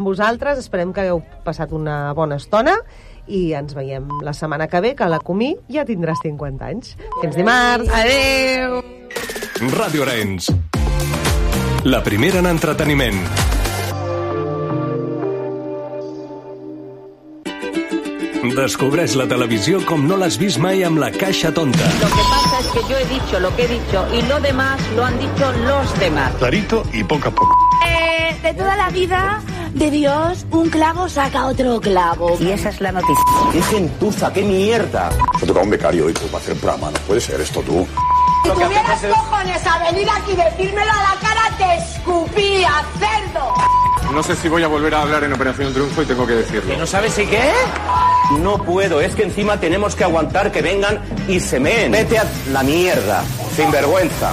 vosaltres, esperem que hagueu passat una bona estona i ens veiem la setmana que ve, que a la Comí ja tindràs 50 anys. Fins dimarts! Adeu! Ràdio Arenys. La primera en entreteniment. Descobreix la televisió com no l'has vist mai amb la caixa tonta. Lo que pasa es que yo he dicho lo que he dicho y lo demás lo han dicho los demás. Clarito y poco a poco. Eh, de toda la vida de Dios, un clavo saca otro clavo. Y esa es la noticia. ¡Qué gentuza, qué mierda! Se toca un becario hoy para hacer programa. No puede ser esto tú. Si tuvieras cojones a venir aquí y decírmelo a la cara, te escupía, cerdo. No sé si voy a volver a hablar en Operación Triunfo y tengo que decirlo. ¿No sabes si qué? No puedo, es que encima tenemos que aguantar que vengan y se meen. Vete a la mierda, sin vergüenza.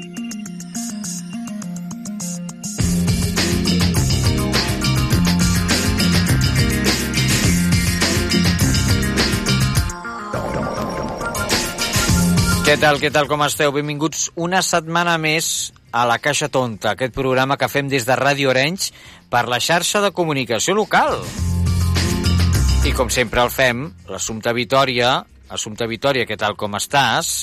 Què tal, què tal, com esteu? Benvinguts una setmana més a la Caixa Tonta, aquest programa que fem des de Ràdio Orenys per la xarxa de comunicació local. I com sempre el fem, l'Assumpta Vitòria. Assumpta Vitòria, què tal, com estàs?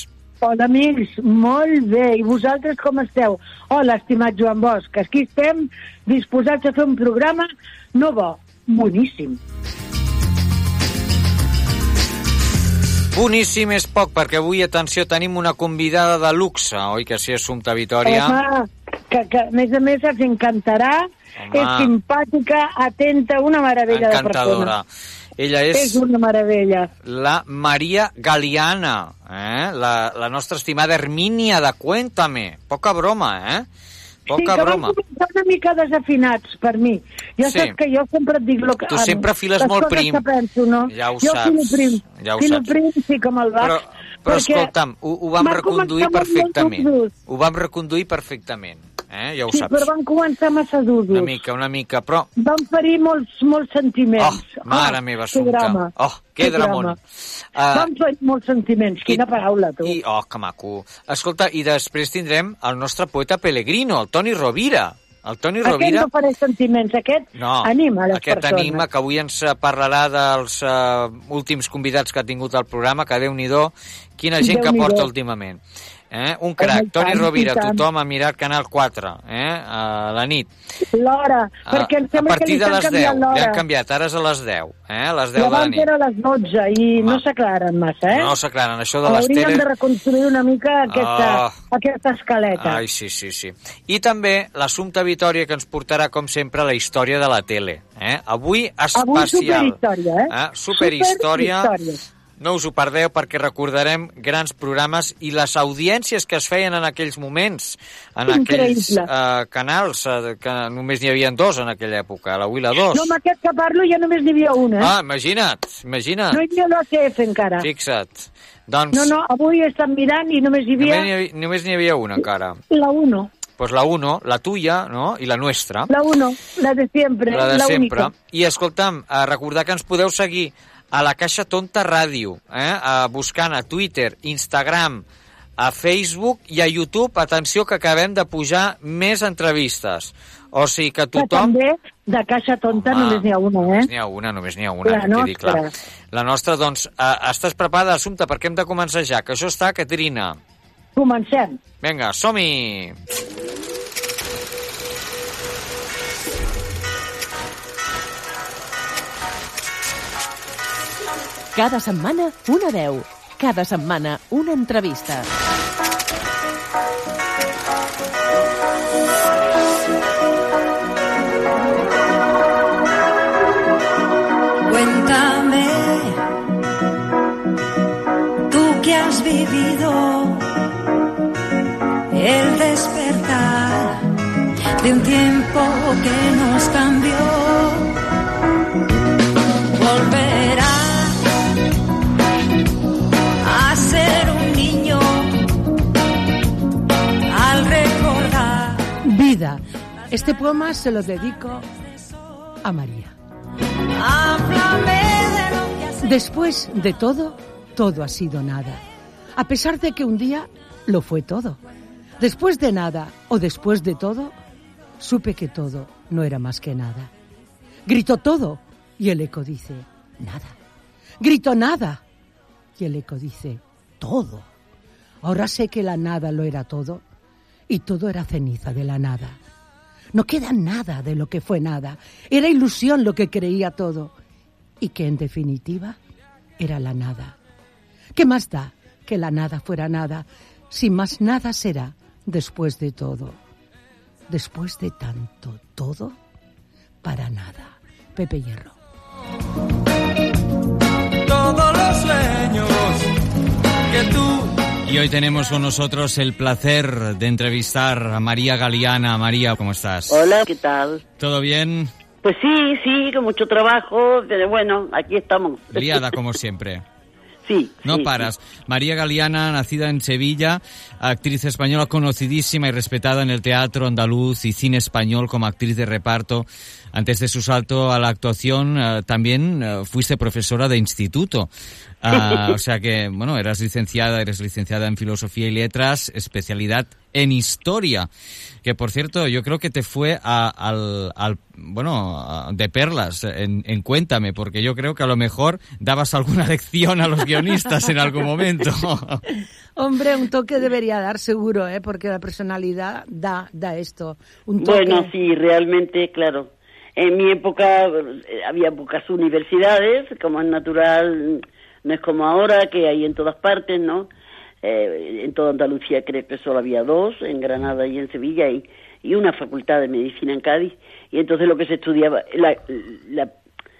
Hola, amics, molt bé. I vosaltres com esteu? Hola, estimat Joan Bosch. Aquí estem disposats a fer un programa no bo, boníssim. Boníssim és poc, perquè avui, atenció, tenim una convidada de luxe, oi que sí, Assumpta Vitòria? Home, que, que a més a més els encantarà, Home. és simpàtica, atenta, una meravella de Encantadora. persona. Ella És és una meravella. la Maria Galiana, eh? la, la nostra estimada Hermínia de Cuéntame. Poca broma, eh? Poca sí, que broma. van una mica desafinats per mi. Ja Sí. saps que jo sempre et dic... Lo que, Tu sempre files les molt prim. Penso, no? Ja ho jo saps, filo prim. ja ho filo saps. prim, sí, com el baix. Però, però escolta'm, ho, ho vam reconduir perfectament. Ho vam reconduir perfectament, eh? Ja ho Sí, saps. però van començar massa durs. Una mica, una mica, però... Van ferir molts, molts sentiments. Oh, mare Ah, meva, que Assumpta. drama. Oh, que dramón. drama. Ah, Van ferir molts sentiments. Quina paraula, tu. I, oh, que maco. Escolta, i després tindrem el nostre poeta Pellegrino, el Toni Rovira. El Toni Aquest Rovira... no faré sentiments, aquest No, anima les aquest persones. anima, que avui ens parlarà dels uh, últims convidats que ha tingut el programa, que déu nhi quina gent que Déu-n'hi-do. porta últimament. Eh? Un crac, i Toni tant, Rovira, tant. tothom a mirar Canal 4, eh? a la nit. L'hora, perquè em sembla que li de les 10, canviant li han l'hora. canviat, ara és a les 10, eh? a les 10 I de la nit. era a les 12 i Home. no s'aclaren massa, eh? No s'aclaren, això de les Hauríem teles... de reconstruir una mica aquesta, Oh. aquesta escaleta. Ai, sí, sí, sí. I també l'Assumpta Vitòria, que ens portarà, com sempre, la història de la tele. Eh? Avui especial. Avui superhistòria, eh? Eh? Superhistòria. Superhistòria. No us ho perdeu perquè recordarem grans programes i les audiències que es feien en aquells moments, en aquells Increïble. eh, canals, eh, que només n'hi havia dos en aquella època, la 1 i la 2. No, amb aquest que parlo ja només n'hi havia una. Ah, imagina't, imagina't. No hi havia l'OCF encara. Fixa't. Doncs No, no, avui estan mirant i només hi havia n'hi havia, només n'hi havia una encara. la 1. Pues la 1, la tuya, no? I la nuestra. La 1, la de sempre, La de la sempre. única. I escolta'm, eh, recordar que ens podeu seguir a la Caixa Tonta Ràdio, eh? eh, buscant a Twitter, Instagram, a Facebook i a YouTube. Atenció que acabem de pujar més entrevistes. O sigui que Que tothom... també de caixa tonta Home, només n'hi ha una, eh? Només n'hi ha una, només n'hi ha una, La que nostra. clar. La nostra, doncs, eh, estàs preparada, Assumpta, perquè hem de començar ja, que això està, Caterina. Comencem. Vinga, som-hi! Cada setmana una veu. Cada setmana una entrevista. Cuéntame, tú que has vivido el despertar de un tiempo que nos cambió. Este poema se lo dedico a María. Después de todo, todo ha sido nada. A pesar de que un día lo fue todo. Después de nada o después de todo, supe que todo no era más que nada. Grito todo y el eco dice, nada. Grito nada y el eco dice, todo. Ahora sé que la nada lo era todo y todo era ceniza de la nada. No queda nada de lo que fue nada. Era ilusión lo que creía todo y que en definitiva era la nada. ¿Qué más da que la nada fuera nada si más nada será después de todo? Después de tanto todo, para nada. Pepe Hierro. Todos los sueños Y hoy tenemos con nosotros el placer de entrevistar a María Galeana. María, ¿cómo estás? Hola, ¿qué tal? ¿Todo bien? Pues sí, sí, con mucho trabajo, pero bueno, aquí estamos. Liada como siempre. Sí. No sí, paras. María Galeana, nacida en Sevilla, actriz española conocidísima y respetada en el teatro andaluz y cine español como actriz de reparto. Antes de su salto a la actuación, eh, también eh, fuiste profesora de instituto. Ah, o sea que, bueno, eras licenciada, eres licenciada en Filosofía y Letras, especialidad en Historia. Que, por cierto, yo creo que te fue a- al, al- bueno, a- de perlas en, en Cuéntame, porque yo creo que a lo mejor dabas alguna lección a los guionistas en algún momento. Hombre, un toque debería dar seguro, ¿eh? porque la personalidad da, da esto. Un toque. Bueno, sí, realmente, claro. En mi época eh, había pocas universidades, como es natural, no es como ahora, que hay en todas partes, ¿no? Eh, en toda Andalucía creo que solo había dos, en Granada y en Sevilla, y, y una facultad de medicina en Cádiz. Y entonces lo que se estudiaba, la, la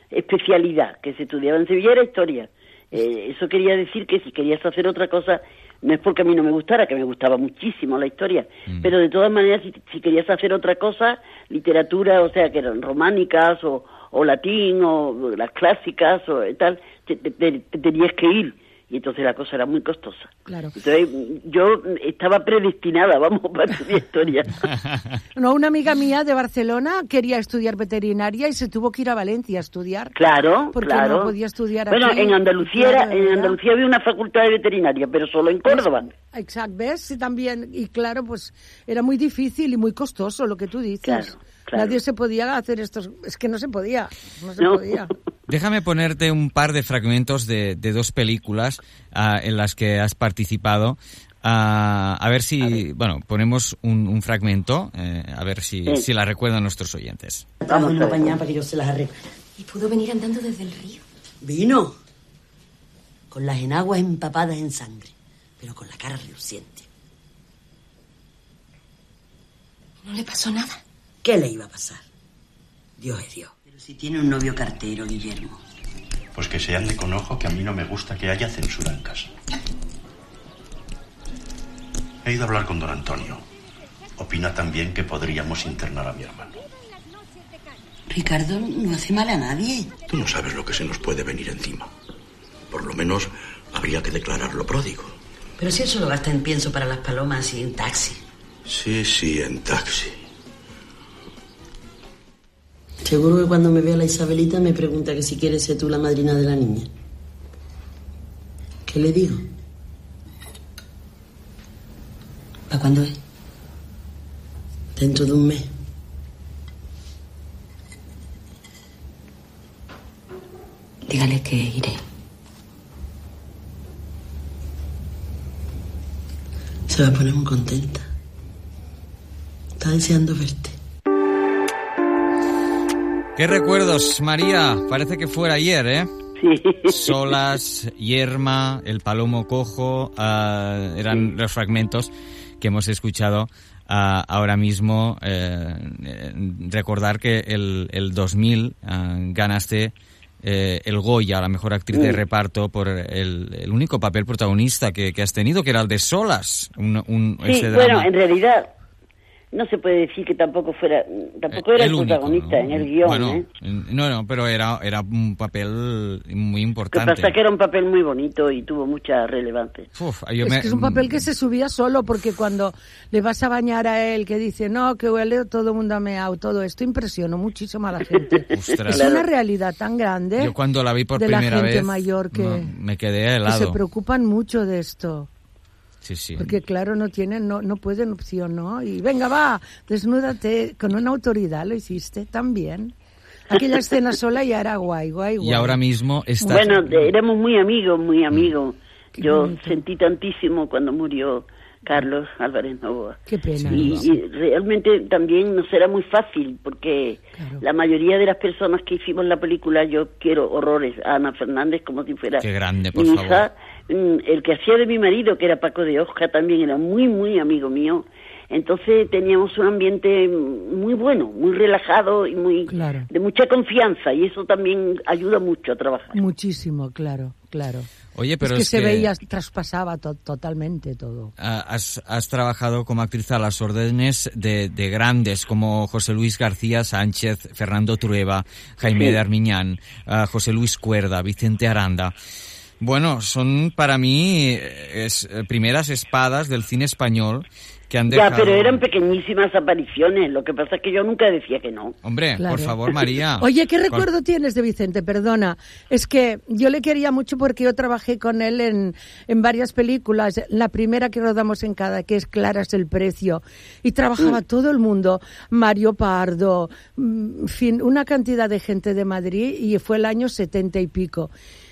especialidad que se estudiaba en Sevilla era historia. Eh, eso quería decir que si querías hacer otra cosa, no es porque a mí no me gustara, que me gustaba muchísimo la historia, pero de todas maneras, si, si querías hacer otra cosa, literatura, o sea, que eran románicas o, o latín o las clásicas o tal, te, te- te- te tenías que ir. Y entonces la cosa era muy costosa. Claro. Entonces yo estaba predestinada, vamos, para estudiar historia. No, una amiga mía de Barcelona quería estudiar veterinaria y se tuvo que ir a Valencia a estudiar. Claro, Porque claro. no podía estudiar Bueno, aquí. en Andalucía, Claro, era- de en. Andalucía había una facultad de veterinaria, pero solo en Córdoba. Exacto, ¿ves? Sí, también. Y claro, pues era muy difícil y muy costoso lo que tú dices. Claro, claro. Nadie se podía hacer estos... Es que no se podía, no se No. podía. Déjame ponerte un par de fragmentos de, de dos películas ah, en las que has participado. Ah, a ver si, bueno, ponemos un, un fragmento, eh, a ver si, Sí. si la recuerdan nuestros oyentes. Vamos a para que yo se las arregle. ¿Y pudo venir andando desde el río? Vino. Con las enaguas empapadas en sangre, pero con la cara reluciente. ¿No le pasó nada? ¿Qué le iba a pasar? Dios es Dios. Pero si tiene un novio cartero, Guillermo. Pues que se ande con ojo que a mí no me gusta que haya censura en casa. He ido a hablar con don Antonio. Opina también que podríamos internar a mi hermano. Ricardo no hace mal a nadie. Tú no sabes lo que se nos puede venir encima. Por lo menos habría que declararlo pródigo. Pero si él solo gasta en pienso para las palomas y en taxi. Sí, sí, en taxi. Seguro que cuando me vea la Isabelita me pregunta que si quieres ser tú la madrina de la niña. ¿Qué le digo? ¿Para cuándo es? Dentro de un mes. Dígale que iré. Se va a poner muy contenta. Está deseando verte. ¿Qué recuerdos, María? Parece que fuera ayer, ¿eh? Sí. Solas, Yerma, El Palomo Cojo, ah, eran los fragmentos que hemos escuchado ah, ahora mismo. eh, eh, recordar que el, el 2000 ah, ganaste eh, el Goya, la mejor actriz de reparto, por el, el único papel protagonista que, que has tenido, que era el de Solas. Un, un- Sí, ese bueno, drama. en realidad, no se puede decir que tampoco fuera, tampoco era el, único, protagonista ¿no? en el guion, Bueno, ¿eh? no, no, pero era, era un papel muy Lo que importante. pasa que era un papel muy bonito y tuvo mucha relevancia. Uf, yo es me- que es un papel que se subía solo porque cuando le vas a bañar a él que dice no que huele todo el mundo ha meado todo esto impresionó muchísimo a la gente Ostras. es una realidad tan grande Yo cuando la vi por de la primera gente vez mayor que, no, me quedé que se helado. preocupan mucho de esto Sí, sí. porque claro no tienen no no pueden opción no y venga va desnúdate con una autoridad lo hiciste también aquella escena sola ya era guay guay guay Y ahora mismo está... Bueno, de- éramos muy amigos, muy amigos. Qué Yo bonito. sentí tantísimo cuando murió Carlos Álvarez Novoa. qué pena Y, ¿no? y realmente también nos era muy fácil porque la mayoría de las personas que hicimos la película, yo quiero horrores a Ana Fernández como si fuera Qué grande, por mi favor. hija. Mm, El que hacía de mi marido, que era Paco de Hoja, también era muy, muy amigo mío. Entonces teníamos un ambiente muy bueno, muy relajado y muy Claro. de mucha confianza y eso también ayuda mucho a trabajar. muchísimo claro claro Oye, pero es que es se que- veía traspasaba to- totalmente todo Ah, Has, has trabajado como actriz a las órdenes de, de grandes como José Luis García Sánchez, Fernando Trueba, Jaime Sí. de Armiñán, ah, José Luis Cuerda, Vicente Aranda. Bueno, son para mí eh, es, eh, primeras espadas del cine español que han Ya, dejado... pero eran pequeñísimas apariciones. Lo que pasa es que yo nunca decía que no. Hombre, Claro. por favor, María. Oye, ¿qué ¿Cuál- recuerdo tienes de Vicente? Perdona. Es que yo le quería mucho porque yo trabajé con él en, en varias películas. La primera que rodamos en cada, que es Clara es el precio. Y trabajaba todo el mundo. Mario Pardo, mm, en fin, una cantidad de gente de Madrid y fue el año setenta y pico.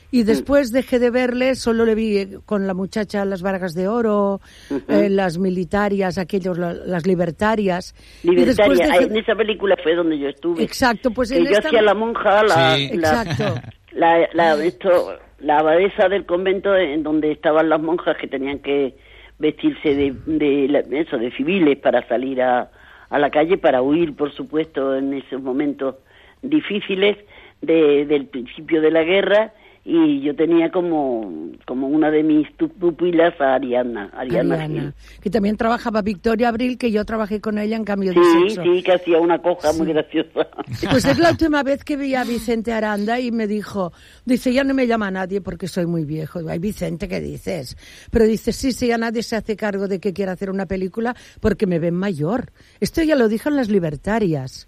Y después dejé de verle, solo le vi eh, con la muchacha Las Vargas de Oro, eh, las militarias, aquellos, la- las libertarias. Y Libertaria. dejé- En esa película fue donde yo estuve. Exacto, pues que en yo esta- hacía la monja, la, Sí. la, Exacto. la, la- esto, la abadesa del convento en donde estaban las monjas que tenían que vestirse de, de eso, de civiles para salir a, a la calle, para huir, por supuesto, en esos momentos difíciles de- del principio de la guerra. Y yo tenía como, como una de mis pupilas a Ariana, Ariana, que también trabajaba Victoria Abril, que yo trabajé con ella en cambio de Sí, sexo. sí, que hacía una coja muy graciosa. Pues es la última vez que vi a Vicente Aranda y me dijo, dice, ya no me llama nadie porque soy muy viejo. Digo, Ay, Vicente, ¿qué dices? Pero dice, sí, sí, ya nadie se hace cargo de que quiera hacer una película porque me ven mayor. Esto ya lo dijo en Las Libertarias.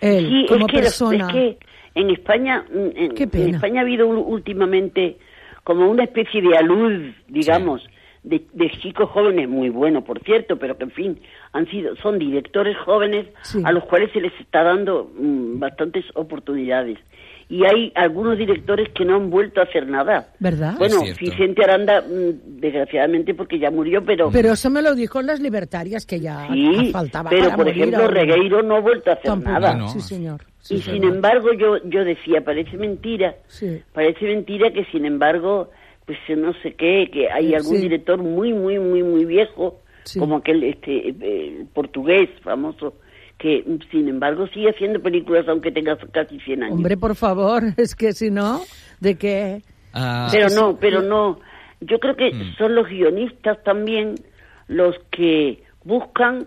Él, Sí, como es que, persona. es que en España, mm, en, Qué pena. en España ha habido últimamente como una especie de alud, digamos, de, de chicos jóvenes muy buenos, por cierto, pero que en fin han sido son directores jóvenes Sí. a los cuales se les está dando mm, bastantes oportunidades y hay algunos directores que no han vuelto a hacer nada. ¿Verdad? Bueno. Vicente Aranda, mm, desgraciadamente porque ya murió, pero Pero eso me lo dijo en Las Libertarias, que ya sí, faltaba pero para por morir ejemplo ahora. Regueiro no ha vuelto a hacer Tampoco, nada. No. Sí, señor. Sí, y sin embargo yo yo decía parece mentira Sí. parece mentira que sin embargo pues no sé qué que hay Eh, algún sí. director muy muy muy muy viejo Sí. como aquel este eh, portugués famoso que sin embargo sigue haciendo películas aunque tenga casi 100 años Hombre, por favor, es que si no, ¿de qué? Ah, pero no pero no yo creo que Mm. son los guionistas también los que buscan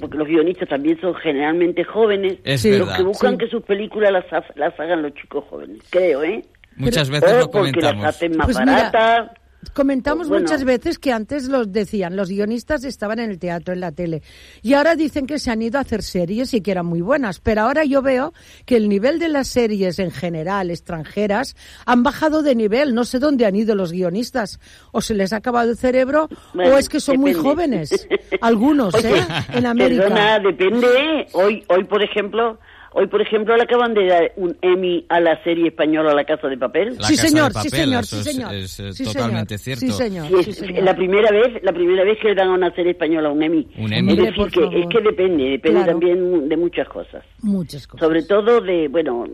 porque los guionistas también son generalmente jóvenes Es Sí. los verdad. que buscan Sí. que sus películas las, las hagan los chicos jóvenes creo eh Muchas veces o lo porque las hacen más Pues mira, baratas Comentamos Bueno. muchas veces que antes los decían, los guionistas estaban en el teatro, en la tele, y ahora dicen que se han ido a hacer series y que eran muy buenas, pero ahora yo veo que el nivel de las series en general extranjeras han bajado de nivel, no sé dónde han ido los guionistas, o se les ha acabado el cerebro, Bueno, o es que son muy jóvenes, algunos, Oye, ¿eh? En América. Perdona, depende. Hoy, hoy por ejemplo, hoy por ejemplo le acaban de dar un Emmy a la serie española La Casa de Papel. La Sí, Casa señor, de sí, Papel, señor, eso sí, es- señor. Es, eh, Sí, totalmente señor. cierto. Sí, señor. Sí, es, sí, es señor. la primera vez, la primera vez que le dan a una serie española un Emmy. Un Emmy. Es decir, que, favor. es que depende, depende Claro. también de muchas cosas. Muchas cosas. Sobre todo de, bueno,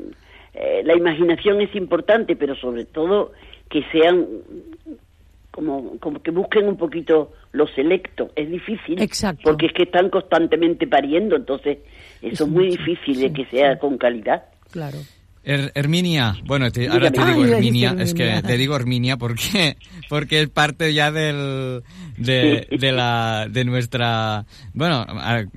eh, la imaginación es importante, pero sobre todo que sean como, como que busquen un poquito lo selecto. Es difícil. Exacto. Porque es que están constantemente pariendo, entonces eso Es muy mucho, difícil de que sea sí. con calidad. Claro. Er- Herminia, bueno, te- ahora te digo Ay, le Herminia, es que te digo Herminia porque porque es parte ya del de, de la de nuestra bueno,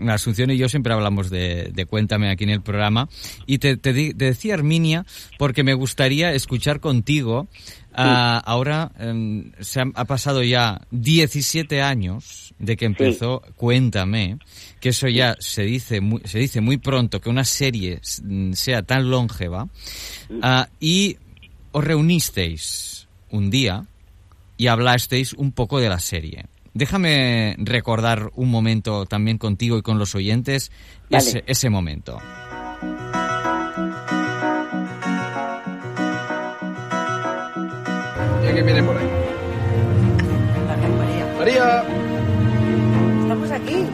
Asunción y yo siempre hablamos de, de Cuéntame aquí en el programa. Y te, te di- te decía Herminia porque me gustaría escuchar contigo ah, ahora em, se han- ha pasado ya 17 años de que empezó Cuéntame, que eso ya se dice muy, se dice muy pronto que una serie mm, sea tan longeva ah, y os reunisteis un día y hablasteis un poco de la serie. Déjame recordar un momento también contigo y con los oyentes Vale. ese, ese momento. ¿Quién viene por ahí? María. Estamos aquí.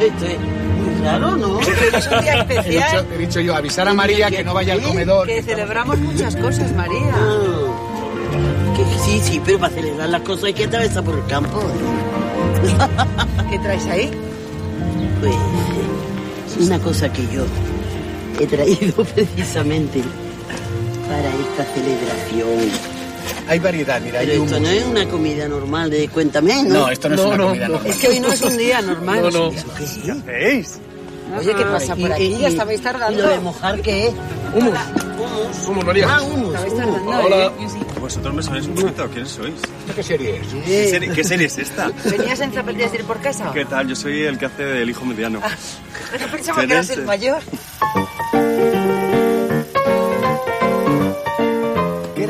Esto es muy raro, ¿no? Es un día He especial. dicho, he dicho yo, avisar a María que no vaya al comedor. Que celebramos muchas cosas, María. Ah, que sí, sí, pero para celebrar las cosas hay que atravesar por el campo. ¿Qué traes ahí? Pues una cosa que yo he traído precisamente para esta celebración. Hay variedad, mira, Pero hay esto no es una comida normal de cuéntame, ¿no? No, esto no es una comida normal. Es que hoy no es un día normal. No, no. ¿Eso qué? ¿Qué hacéis? Oye, ¿qué pasa por aquí? Ya estabais ¿Y tardando. lo de mojar qué es? Humus. Humus. Humus, María. Ah, humus. Estabais tardando, Hola. ¿eh? ¿Vosotros me sois un poquito? ¿Quiénes sois? ¿Qué serie es? ¿Qué serie, qué serie es esta? ¿Venías en zapatillas de ir por casa? ¿Qué tal? Yo soy el que hace del hijo mediano. Pero pensaba que eras ¿Tienes, el mayor.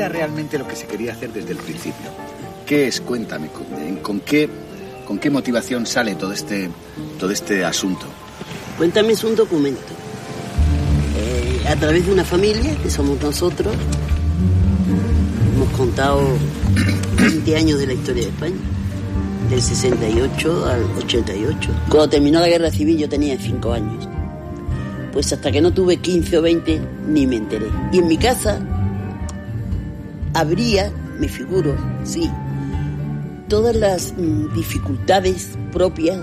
Realmente lo que se quería hacer desde el principio? ¿Qué es? Cuéntame, ¿con, con qué, con qué motivación sale todo este, todo este asunto? Cuéntame es un documento. Eh, a través de una familia, que somos nosotros, hemos contado 20 años de la historia de España, del 68 al 88. Cuando terminó la guerra civil yo tenía 5 años. Pues hasta que no tuve 15 o 20 ni me enteré. Y en mi casa habría, me figuro, sí, todas las mm, dificultades propias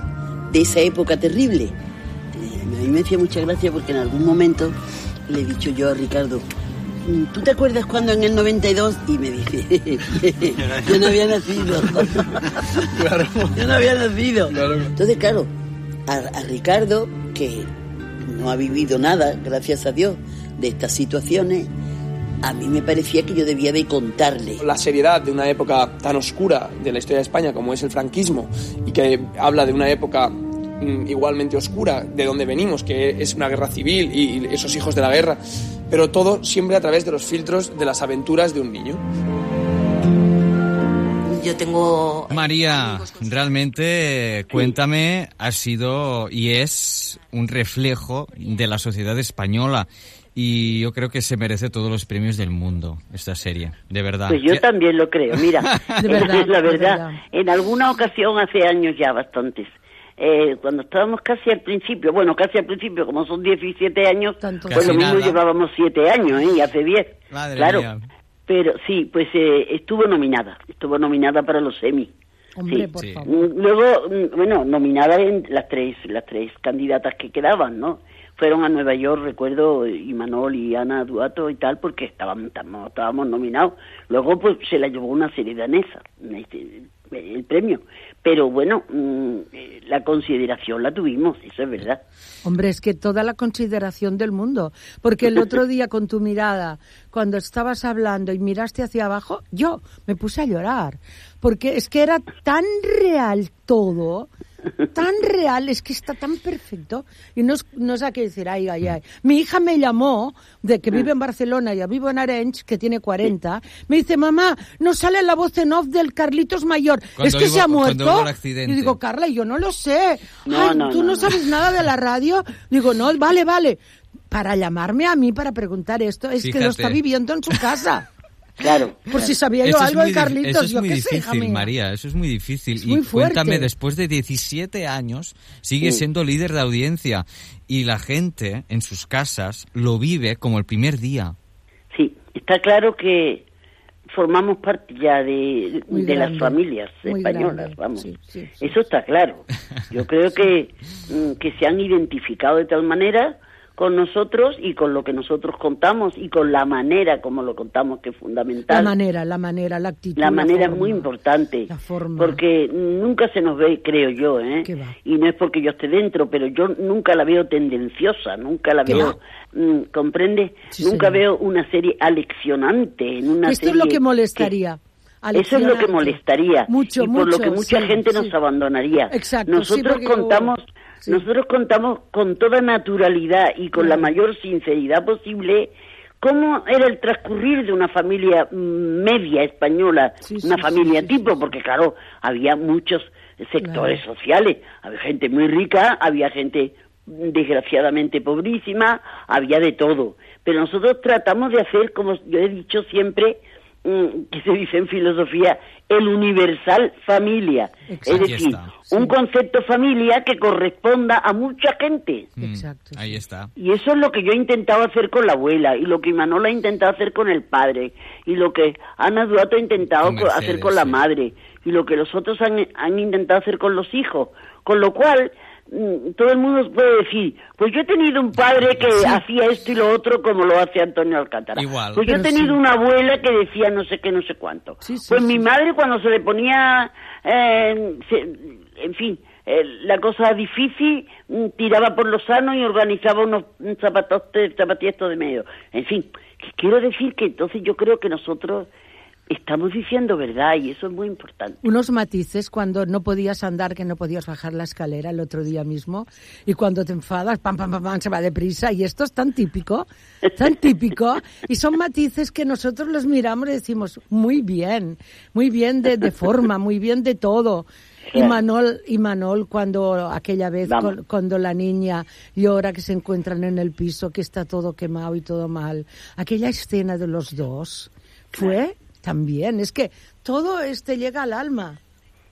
de esa época terrible. Eh, a mí me hacía mucha gracia porque en algún momento le he dicho yo a Ricardo, "Mm, ¿tú te acuerdas cuando en el 92? Y me dice, yo no había nacido. Yo no había nacido. Entonces, claro, a, a Ricardo, que no ha vivido nada, gracias a Dios, de estas situaciones, a mí me parecía que yo debía de contarle. La seriedad de una época tan oscura de la historia de España como es el franquismo y que habla de una época mm, igualmente oscura de donde venimos, que es una guerra civil y, esos hijos de la guerra, pero todo siempre a través de los filtros de las aventuras de un niño. Yo tengo María, realmente, eh, cuéntame, ha sido y es un reflejo de la sociedad española y yo creo que se merece todos los premios del mundo esta serie, de verdad. Pues yo ¿Qué- también lo creo. Mira, De verdad, la de verdad, verdad. en alguna ocasión hace años ya bastantes, eh, cuando estábamos casi al principio, bueno, casi al principio, como son 17 años, pues Casi lo mismo nada. llevábamos 7 años, ¿eh? Y hace 10. Madre claro. mía. Pero sí, pues eh, estuvo nominada, estuvo nominada para los Emmy. Hombre, Sí. por favor. Luego, mm, bueno, nominada en las tres, las tres candidatas que quedaban, ¿no? Fueron a Nueva York, recuerdo, y Manol y Ana Duato y tal, porque estaban, estábamos, estábamos nominados. Luego, pues, se la llevó una serie danesa, este, el premio. Pero bueno, mm, eh, la consideración la tuvimos, eso es verdad. Hombre, es que toda la consideración del mundo. Porque el otro día con tu mirada, cuando estabas hablando y miraste hacia abajo, yo me puse a llorar. Porque es que era tan real todo, tan real, es que está tan perfecto. Y no es, no es a qué decir, ay, ay, ay. Mi hija me llamó, de que vive en Barcelona y vivo en Arenys, que tiene 40, me dice, mamá, no sale la voz en off del Carlitos Mayor. Cuando es que hubo- se ha muerto. Y digo, Carla, yo no lo sé. No, Ay, no, tú no, no, no. sabes nada de la radio. Digo, no, vale, vale. Para llamarme a mí para preguntar esto, es que lo está viviendo en su casa. Claro. Por si sabía yo Eso algo de Carlitos, Eso es yo muy qué sé, hija difícil. María, eso es muy difícil. muy y cuéntame, fuerte. después de 17 años, sigue Sí. siendo líder de audiencia y la gente en sus casas lo vive como el primer día. Sí, está claro que formamos parte ya de, de las familias muy españolas, grande, vamos. sí, sí, Eso está claro. Yo creo que, mm, que se han identificado de tal manera con nosotros y con lo que nosotros contamos y con la manera como lo contamos, que es fundamental. La manera, la manera, la actitud. La manera es forma. muy importante, La forma. porque nunca se nos ve, creo yo, ¿eh? ¿Qué va? y no es porque yo esté dentro, pero yo nunca la veo tendenciosa, nunca la ¿Qué veo, mm, ¿comprende? Sí, nunca veo una serie aleccionante, en una Esto es serie lo que molestaría. Eso es lo que molestaría Mucho, y por lo mucho, que mucha sí, gente sí. nos abandonaría. Exacto, nosotros porque- nosotros contamos con toda naturalidad y con la mayor sinceridad posible cómo era el transcurrir de una familia media española, una sí, familia tipo, porque claro, había muchos sectores sociales, había gente muy rica, había gente desgraciadamente pobrísima, había de todo. Pero nosotros tratamos de hacer, como yo he dicho siempre, que se dice en filosofía, el universal familia. Exacto. Es decir, está, un concepto familia que corresponda a mucha gente. Exacto. Ahí está. Y eso es lo que yo he intentado hacer con la abuela, y lo que Manola ha intentado hacer con el padre, y lo que Ana Duato ha intentado Con co- Mercedes, hacer con la sí. madre, y lo que los otros han, han intentado hacer con los hijos. Con lo cual, mm, todo el mundo puede decir, pues yo he tenido un padre que hacía esto y lo otro como lo hace Antonio Alcántara. Igual. Pues yo he tenido sí. una abuela que decía no sé qué, no sé cuánto. pues mi madre cuando se le ponía, eh, se- en fin, eh, la cosa difícil, mm, tiraba por lo sano y organizaba unos mm, zapatos, zapatiestos de medio. En fin, quiero decir que entonces yo creo que nosotros estamos diciendo verdad y eso es muy importante. Unos matices cuando no podías andar, que no podías bajar la escalera el otro día mismo, y cuando te enfadas, pam, pam, pam, pam, se va deprisa, y esto es tan típico, tan típico, y son matices que nosotros los miramos y decimos, muy bien, muy bien de, de forma, muy bien de todo. Y. Manol, y Manol cuando aquella vez con- cuando la niña llora que se encuentran en el piso, que está todo quemado y todo mal, aquella escena de los dos fue también, es que todo este llega al alma.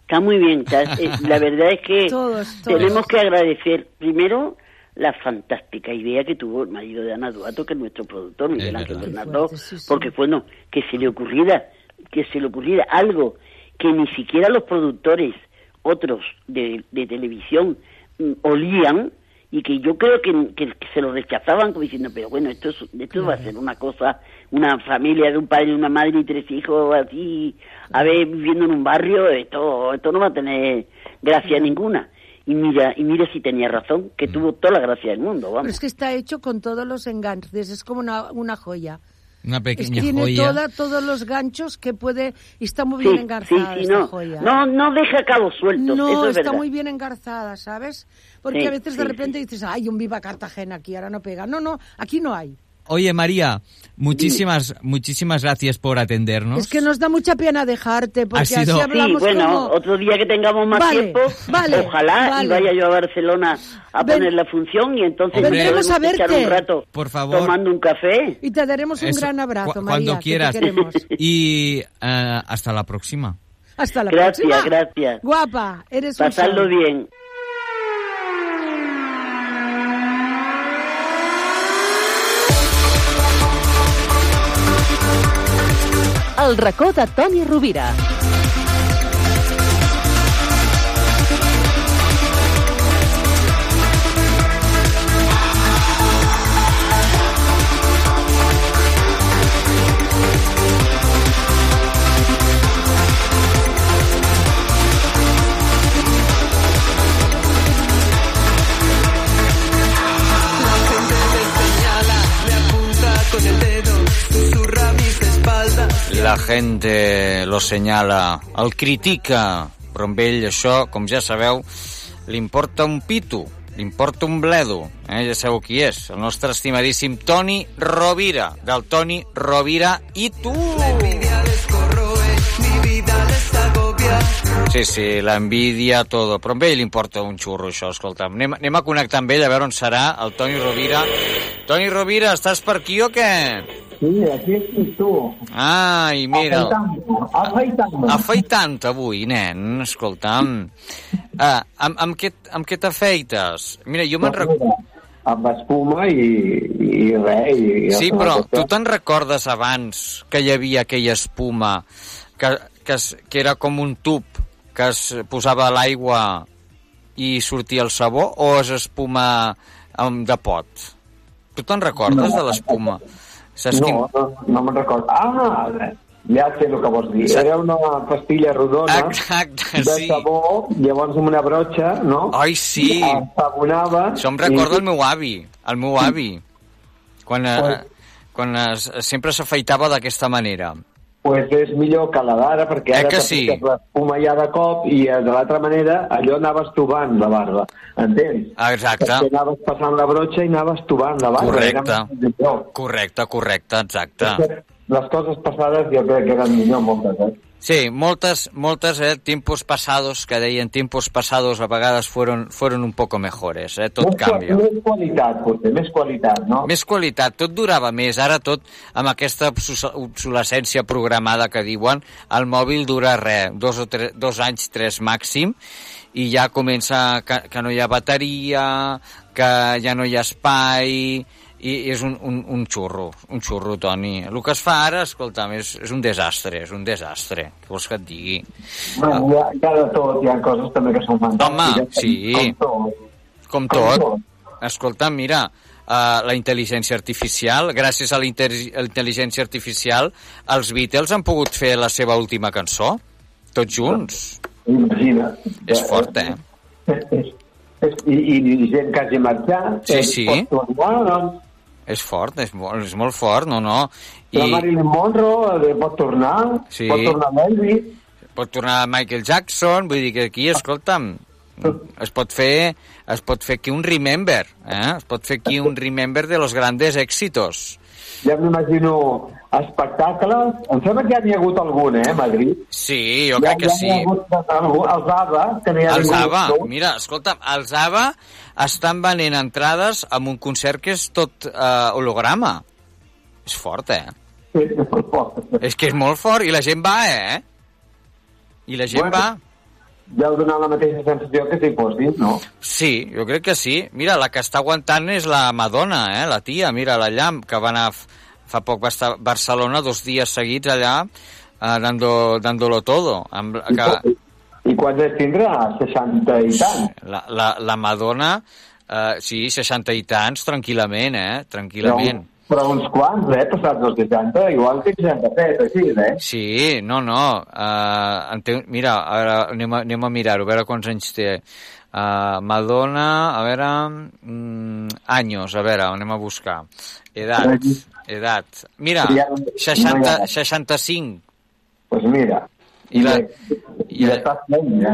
Está muy bien. eh, la verdad es que Todos, todos. tenemos que agradecer primero la fantástica idea que tuvo el marido de Ana Duato, que es nuestro productor, Miguel Ángel Bernardo, porque bueno, que se le ocurriera, que se le ocurriera algo que ni siquiera los productores, otros de, de televisión, mm, olían y que yo creo que, que- que se lo rechazaban como diciendo, pero bueno, esto, es, esto va a ser una cosa, una familia de un padre, una madre y tres hijos así, a ver, viviendo en un barrio, esto, esto no va a tener gracia ninguna. Y mira, y mira si tenía razón, que tuvo toda la gracia del mundo, Pero vamos. es que está hecho con todos los enganches, es como una, una joya. Una Es pequeña que tiene joya. toda, todos los ganchos que puede, y está muy Sí, bien sí, engarzada sí, esta no, joya. no, no deja cabos sueltos, No, eso es está verdad. muy bien engarzada, ¿sabes? Porque Sí, a veces de sí, repente dices, ay, un viva Cartagena aquí, ahora no pega. No, no, aquí no hay. Oye, María, muchísimas, muchísimas gracias por atendernos. Es que nos da mucha pena dejarte, porque sido- así Sí, hablamos Sí, bueno, como... otro día que tengamos más Vale, tiempo, vale, ojalá y vale. vaya yo a Barcelona a Ven- poner la función y entonces Hombre. Vendremos a echar verte. un rato Por favor. tomando un café. Y te daremos un Eso, gran abrazo, cu- María, Cuando que te quieras. queremos. Y eh, hasta la próxima. Hasta la Gracias, próxima. gracias. Guapa, eres un Pasadlo sol. bien. El racó de Toni Rovira. La gente lo senyala, el critica, però amb ell això, com ja sabeu, li importa un pito, li importa un bledo. Eh? Ja sabeu qui és, el nostre estimadíssim Toni Rovira, del Toni Rovira i tu! Sí, sí, l'envídia, tot. Però amb ell li importa un xurro, això, escolta'm. Anem, anem a connectar amb ell, a veure on serà el Toni Rovira. Toni Rovira, estàs per aquí o què? Sí, aquí estic tu. Ai, mira... Afeitando. Afeitant avui, nen, escolta'm. Ah, amb, amb, què, amb què t'afeites? Mira, jo me'n recordo... Amb espuma i, i res. I, i Sí, però tu te'n recordes abans que hi havia aquella espuma que, que, es, que era com un tub que es posava a l'aigua i sortia el sabó o és espuma de pot? Tu te'n recordes de l'espuma? Saps no, quin... no, no me'n recordo. Ah, ja sé el que vols dir. Era una pastilla rodona Exacte, de sí. sabó, llavors amb una brotxa, no? Ai, sí. Ensabonava. Això em recorda el meu avi, el meu avi, quan, eh, quan es, sempre s'afeitava d'aquesta manera. Pues és millor que la d'ara, perquè Eh ara te sí? l'espuma ja de cop i eh, de l'altra manera allò anaves tubant la barba, entens? Exacte. Perquè anaves passant la brotxa i anaves tubant la barba. Correcte. Correcte, correcte, exacte. Les coses passades jo crec que eren millor moltes, eh? Sí, moltes, moltes, eh, tiempos pasados, que deien tiempos pasados a vegades fueron, fueron un poco mejores, eh, tot més, canvia. Més qualitat, potser, més qualitat, no? Més qualitat, tot durava més. Ara tot, amb aquesta obsolescència programada que diuen, el mòbil dura res, dos, o tres, dos anys, tres màxim, i ja comença que, que no hi ha bateria, que ja no hi ha espai, i és un, un, un xurro, un xurro, Toni. El que es fa ara, escolta'm, és, és un desastre, és un desastre. Què vols que et digui? Bueno, hi, ha, hi ha de tot, hi ha coses també que són fantàstiques. Home, sí. Com tot. Com Com tot. Escolta, mira, uh, la intel·ligència artificial, gràcies a la intel·ligència artificial, els Beatles han pogut fer la seva última cançó, tots junts. Imagina't. És fort, eh? I, i gent que hagi marxat. Sí, que sí. pot tornar, doncs. És fort, és molt, és molt fort, no, no. I... La Marilyn Monroe eh, pot tornar, Sí. pot tornar l'Elvis. pot tornar Michael Jackson, vull dir que aquí, escolta'm, es pot fer, es pot fer aquí un remember, eh? Es pot fer aquí un remember de los grandes éxitos. Ja m'imagino espectacles. Em sembla que ja n'hi ha hagut algun, eh, a Madrid. Sí, jo ja, crec que ja sí. hagut algun, els ABBA, que n'hi ha Els ABBA, tot. mira, escolta'm, els ABBA estan venent entrades amb un concert que és tot eh, holograma. És fort, eh? Sí, és molt fort. És que és molt fort i la gent va, eh? I la gent Bueno. va. Ja heu donat la mateixa sensació que si fossis, no? Sí, jo crec que sí. Mira, la que està aguantant és la Madonna, eh? La tia, mira, la llamp, que va anar... Fa poc va estar a Barcelona dos dies seguits allà eh, dando, dándolo todo. Amb, que, I quants anys tindrà? 60 i tant. la, la, la Madonna, eh, sí, 60 i tants, tranquil·lament, eh? Tranquil·lament. Però, però uns quants, eh? Passats els 60, igual té 67, així, eh? Sí, no, no. Uh, en té, mira, ara anem a, anem a mirar-ho, a veure quants anys té. Uh, Madonna, a veure... Mm, anys, a veure, anem a buscar. Edat, edat. Mira, Ja- 60, 65. Pues mira. I la, I ja,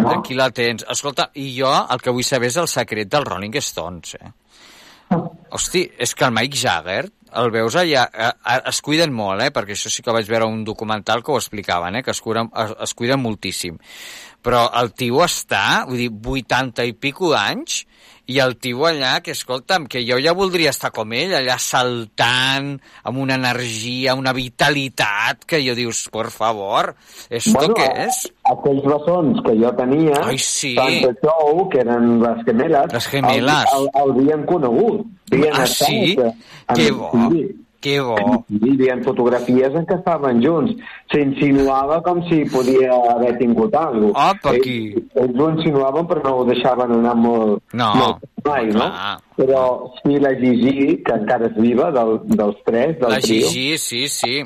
no? aquí la tens. Escolta, i jo el que vull saber és el secret dels Rolling Stones, eh? Hosti, és que el Mike Jagger, el veus allà, eh, eh, es cuiden molt, eh? Perquè això sí que vaig veure un documental que ho explicaven, eh? Que es, curen, es, es cuiden moltíssim. Però el tio està, vull dir, 80 i pico d'anys, i el tio allà, que escolta'm, que jo ja voldria estar com ell, allà saltant, amb una energia, una vitalitat, que jo dius, por favor, ¿esto Bueno, què és? Aquells bessons que jo tenia, Ai, sí. tant de Show, que eren les gemeles, Les gemeles. el, el, el havien conegut. Havien Ah, sí? eh, en- Que bo. Sí, Que bo. hi fotografies en què estaven junts. S'insinuava com si podia haver tingut alguna cosa. Apa, aquí. Ells, ells ho insinuaven però no ho deixaven anar molt, No, molt mai, no? clar. Però sí, la Gigi, que encara és viva, del, dels tres, del La trio, Gigi, sí, sí.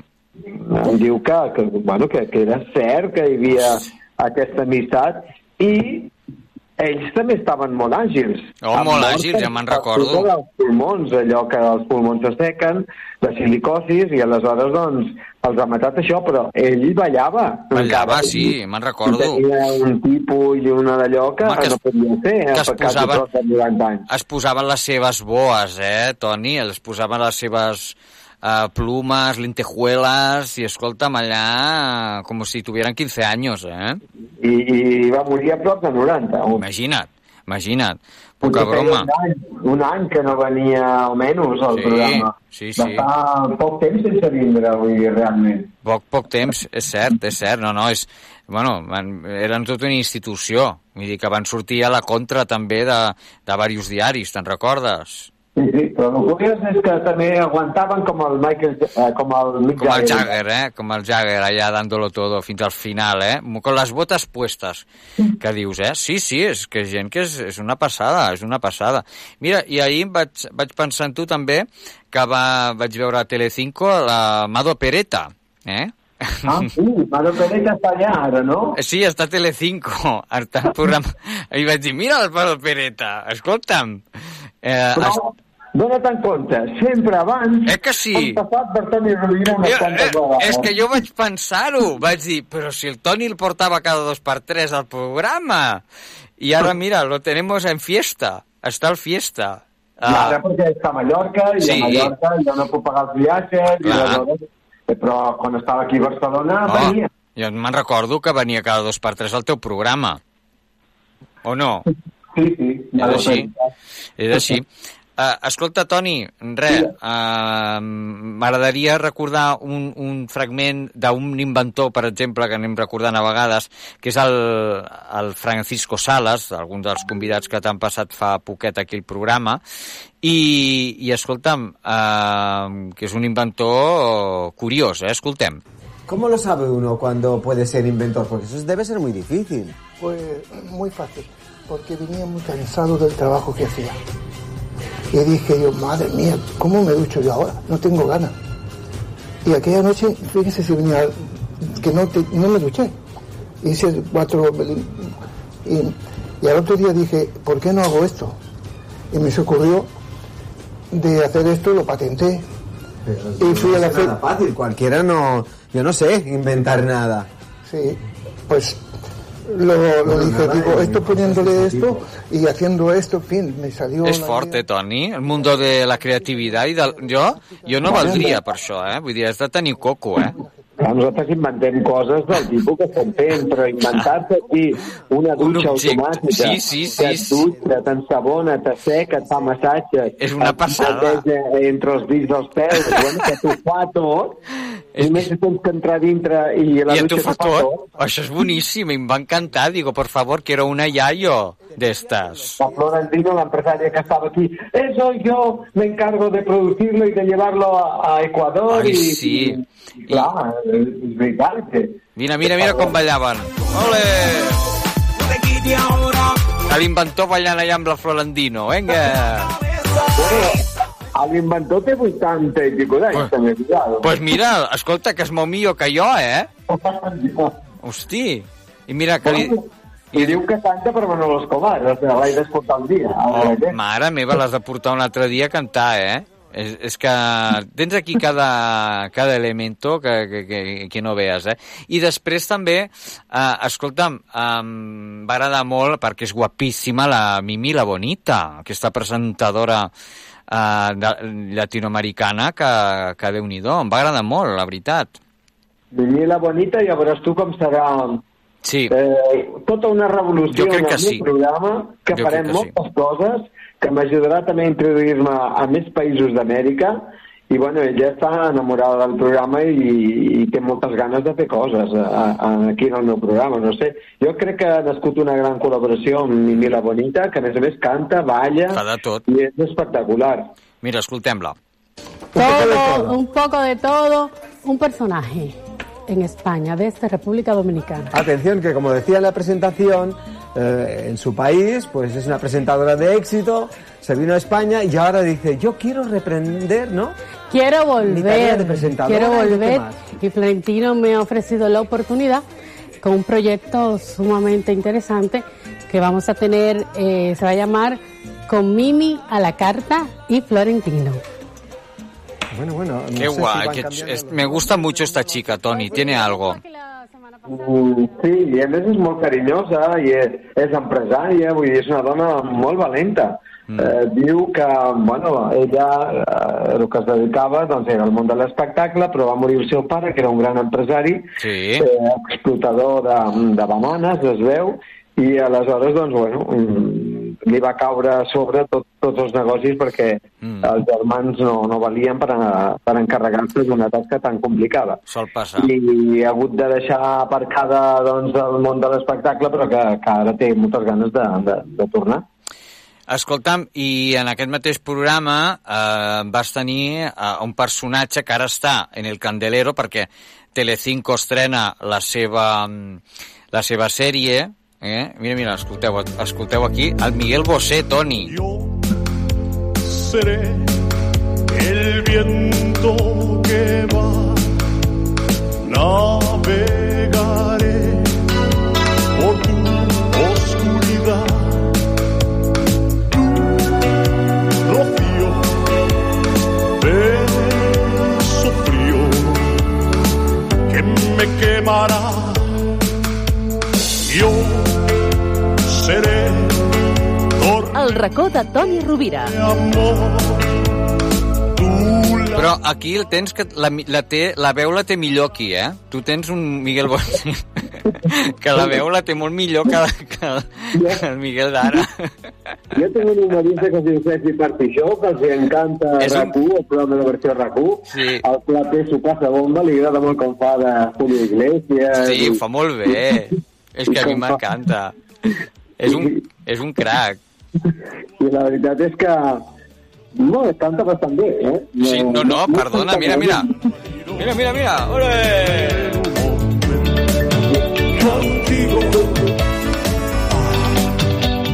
em diu que, que, bueno, que, que era cert que hi havia aquesta amistat i ells també estaven molt àgils. Oh, molt àgils, ja me'n recordo. dels pulmons, allò que els pulmons s'assequen, la silicosis, i aleshores, doncs, els ha matat això, però ell ballava. Ballava, sí, me'n recordo. I tenia un tipus i una d'allò que, Home, que es- no podia ser, que eh, es per quasi posava- prop de 90 anys. Es posaven les seves boes, eh, Toni? Es posaven les seves uh, plumes, lentejuelas, i escolta'm, allà com si tuvieran 15 anys, eh? I, I va morir a prop de 90. Un, Imagina't, imagina't. Poca broma. Un any, un any que no venia, almenys, al Sí, programa. sí, sí. Va estar poc temps sense vindre, vull dir, realment. Poc, poc temps, és cert, és cert, no, no, és... Bueno, eren tota una institució, vull dir que van sortir a la contra també de, de diversos diaris, te'n recordes? Sí, sí, però el curiós és que també aguantaven com el Michael, eh, com el Mick Com el Jagger, eh? Com el Jagger, allà dándolo todo fins al final, eh? Con les botes puestes, que dius, eh? Sí, sí, és que gent que és, és una passada, és una passada. Mira, i ahir vaig, vaig pensar en tu també, que va, vaig veure a Telecinco la Mado Pereta, eh? Ah, sí, Mado Pereta està allà ara, no? Sí, està a Telecinco, està al programa. I vaig dir, mira el Mado Pereta, escolta'm. Eh, Però, en compte, sempre abans Eh que sí? han passat per Toni Rovira unes Jo, quantes eh, vegades. és que jo vaig pensar-ho, vaig dir, però si el Toni el portava cada dos per tres al programa, i ara mira, lo tenemos en fiesta, està al fiesta. I ara perquè està a Mallorca, i Sí. a Mallorca ja no puc pagar els viatges, i aleshores, eh, però quan estava aquí a Barcelona Oh, venia. jo me'n recordo que venia cada dos per tres al teu programa. O no? Sí, sí. És així. És així. Uh, escolta, Toni, res, uh, m'agradaria recordar un, un fragment d'un inventor, per exemple, que anem recordant a vegades, que és el, el Francisco Salas, algun dels convidats que t'han passat fa poquet aquí el programa, i, i escolta'm, uh, que és un inventor curiós, eh? Escoltem. ¿Cómo lo sabe uno cuando puede ser inventor? Porque eso debe ser muy difícil. Pues muy fácil, porque venía muy cansado del trabajo que hacía. Y dije yo, madre mía, ¿cómo me ducho yo ahora? No tengo ganas. Y aquella noche, fíjese si venía, que no, te- no me duché. Hice cuatro... Y, y al otro día dije, ¿por qué no hago esto? Y me se ocurrió de hacer esto, lo patenté. Y fui a la nada fácil, cualquiera no... Yo no sé inventar nada. Sí, pues lo, lo dije, digo, esto poniéndole esto y haciendo esto, en fin, me salió... És fort, eh, Toni? El mundo de la creativitat i del... Jo, jo no valdria per això, eh? Vull dir, has de tenir coco, eh? Nosaltres inventem coses del tipus que estem fent, però inventar-te aquí una dutxa objecte. automàtica Sí, sí, sí, que et dutxa, t'ensabona, t'asseca, et fa massatge... És una passada. Entre els dits dels peus, bueno, que t'ho fa tot, només tens que entrar dintre i la I dutxa fa t'ho tot. Això és boníssim, em va encantar. Digo, por favor, quiero una yayo d'estas. La Florentino, la empresaria que estaba aquí, eso yo me encargo de producirlo y de llevarlo a, a Ecuador. Ai, y, sí. y, clar, és veritat que... Mira, mira, mira com ballaven. Ole! L'inventor ballant allà amb la Florentino, vinga! L'inventor té 80 i pico d'anys, també, cuidado. Pues mira, escolta, que és molt millor que jo, eh? Hosti! I mira que li... I diu que canta per Manolo Escobar, l'he d'escoltar un dia. Oh, mare meva, l'has de portar un altre dia a cantar, eh? És, és que tens aquí cada, cada elemento que, que, que, que no veas, eh? I després també, eh, escolta'm, va agradar molt, perquè és guapíssima, la Mimi la Bonita, aquesta presentadora eh, de, llatinoamericana que, que déu-n'hi-do, em va agradar molt, la veritat. Mimi la Bonita, ja veuràs tu com serà Sí. eh, tota una revolució en el sí. programa, que Jo farem que sí. moltes coses, que m'ajudarà també a introduir-me a més països d'Amèrica, i bueno, ella està enamorada del programa i, i té moltes ganes de fer coses a, a, aquí en el meu programa, no sé. Jo crec que ha nascut una gran col·laboració amb Mimi la Bonita, que a més a més canta, balla, Fa de tot. i és espectacular. Mira, escoltem-la. Todo, un poco de todo, un personaje en España, desde República Dominicana. Atención, que como decía en la presentación, eh, en su país, pues es una presentadora de éxito, se vino a España y ahora dice, yo quiero reprender, ¿no? Quiero de volver, presentadora quiero volver y Florentino me ha ofrecido la oportunidad con un proyecto sumamente interesante que vamos a tener, eh, se va a llamar Con Mimi a la carta y Florentino. Bueno, bueno. no Qué si guay, que es- me gusta mucho esta chica, Toni, tiene algo. Sí, i a més és molt carinyosa i és, és empresària, vull dir, és una dona molt valenta. Mm. Eh, diu que, bueno, ella eh, el que es dedicava doncs, era al món de l'espectacle, però va morir el seu pare, que era un gran empresari, Sí. eh, explotador de, de bananes, es veu, i aleshores, doncs, bueno, mm, li va caure a sobre tot, tots els negocis perquè mm. els germans no, no valien per, a, per encarregar-se d'una tasca tan complicada Sol passar. i ha hagut de deixar aparcada doncs, el món de l'espectacle, però que, que ara té moltes ganes de, de, de tornar. Escolta'm, i en aquest mateix programa eh, vas tenir eh, un personatge que ara està en el Candelero perquè Telecinco estrena la seva, mm, la seva sèrie. Eh? Mira, mira, escolteu, escolteu aquí el Miguel Bosé, Toni. seré el viento que va. Navegaré por tu oscuridad. Frío que me quemará. Yo El racó de Toni Rovira. Però aquí el tens que la, la, té, la veu la té millor aquí, eh? Tu tens un Miguel Bosé que la veu la té molt millor que, que, que el Miguel d'ara. Jo tinc un humorista que es diu Ceci Partixó, que els encanta És un- RAC1, el programa de la versió RAC1. Sí. El plat té su casa bomba, li agrada molt com fa de Julio Iglesias. Sí, ho fa molt bé. És que a mi m'encanta. És un, és un crac. I la veritat és que... No, canta bastant bé, eh? Sí, no, no, perdona, mira, mira. Mira, mira, mira. Ole!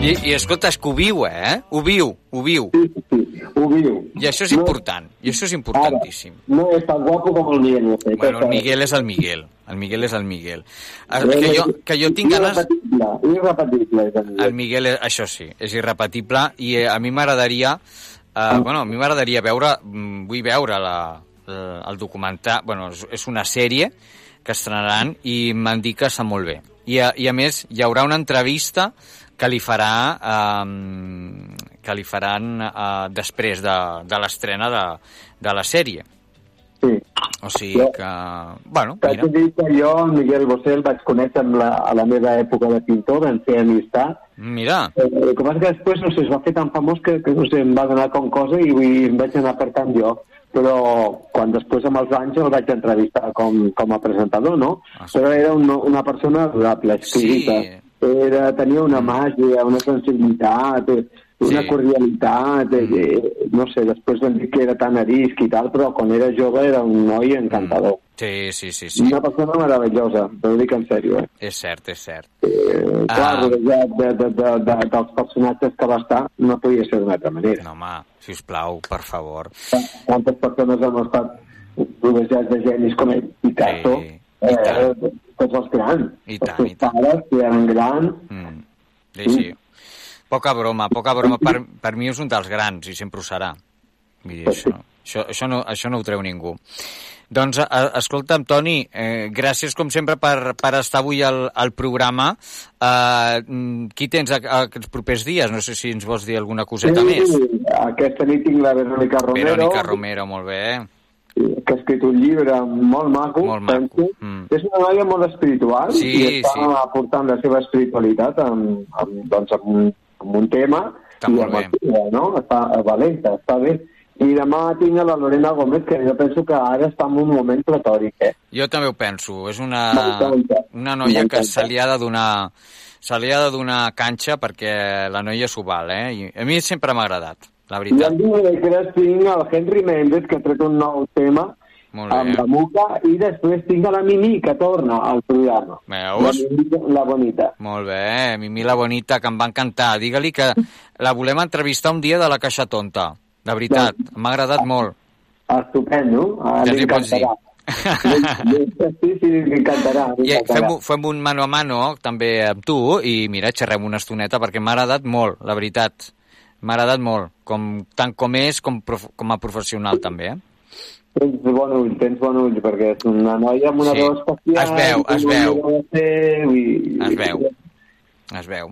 I, I escolta, és que ho viu, eh? Ho viu, ho viu. Ho viu. I això és important, i això és importantíssim. No és tan guapo com el Miguel Bosé. Bueno, el Miguel és el Miguel. El Miguel és el Miguel. Ah, Que jo, que jo tinc ganes... Irrepetible, irrepetible el Miguel. El Miguel, això sí, és irrepetible i eh, a mi m'agradaria eh, bueno, a mi m'agradaria veure, mm, vull veure la, la, el documental, bueno, és, és una sèrie que estrenaran i m'han dit que està molt bé. I a, I a més hi haurà una entrevista que li farà eh, que li faran eh, després de, de l'estrena de, de la sèrie. Sí. O sigui que, bueno, mira, dir que jo, el Miguel Bosé, el vaig conèixer en la, a la meva època de pintor, vam fer amistat. mira, Eh, el que passa que després, no sé, es va fer tan famós que, que no sé, em va donar com cosa i, i em vaig anar apartant jo. Però quan després, amb els anys, el vaig entrevistar com, com a presentador, no? Però era un, una persona adorable, exquisita. Era, tenia una màgia, una sensibilitat, eh, una Sí. cordialitat, eh, eh, no sé, després vam dir que era tan arisc i tal, però quan era jove era un noi encantador. sí, sí, sí, sí. Una persona meravellosa, t'ho dic en sèrio, eh? és cert, és cert. Eh, clar, Ah. rodejat de, de, de, de, dels personatges que va estar, no podia ser d'una altra manera. No, home, sisplau, per favor. Quantes persones han estat rodejats de genis com ell? Picasso, Sí, eh, tots els grans. I els tant, seus i tant. pares, que eren grans. Mm. Sí, sí. Poca broma, poca broma. Per, per mi és un dels grans i sempre ho serà. Vull dir, això, això, això, no, això no ho treu ningú. Doncs, a, escolta'm, Toni, eh, gràcies com sempre per, per estar avui al, al programa. Eh, mm, qui tens a, a, aquests propers dies? No sé si ens vols dir alguna coseta més. Aquesta nit tinc la Verónica Romero, Verònica Romero, molt bé. Que ha escrit un llibre molt maco. Molt maco. penso. Mm. És una noia molt espiritual Sí, i està sí. aportant la seva espiritualitat amb, amb, doncs, amb, un, amb un tema Està i amb bé. no? Està valenta, està bé. I demà tinc a la Lorena Gómez, que jo penso que ara està en un moment platòric, eh? Jo també ho penso. És una, una noia que se li ha de donar se li ha de donar canxa perquè la noia s'ho val, eh? I a mi sempre m'ha agradat, la I veritat. el dimecres tinc el Henry Méndez, que ha tret un nou tema Molt amb bé. la Muca, i després tinc a la Mimi, que torna al programa. Veus? La, Mimi, la bonita. Molt bé, Mimi la Bonita, que em va encantar. Digue-li que la volem entrevistar un dia de la Caixa Tonta. De veritat, m'ha agradat molt. Estupendo. Ah, Ja li pots dir. Sí, sí, li encantarà. li I encantarà. fem, fem un mano a mano també amb tu i mira, xerrem una estoneta perquè m'ha agradat molt, la veritat. M'ha agradat molt, com, tant com és com, prof, com a professional també. Eh? Tens bon ull, tens bon ull, perquè és una noia amb una Sí. veu especial. Es veu, es veu. ser, i... Es veu. Es veu.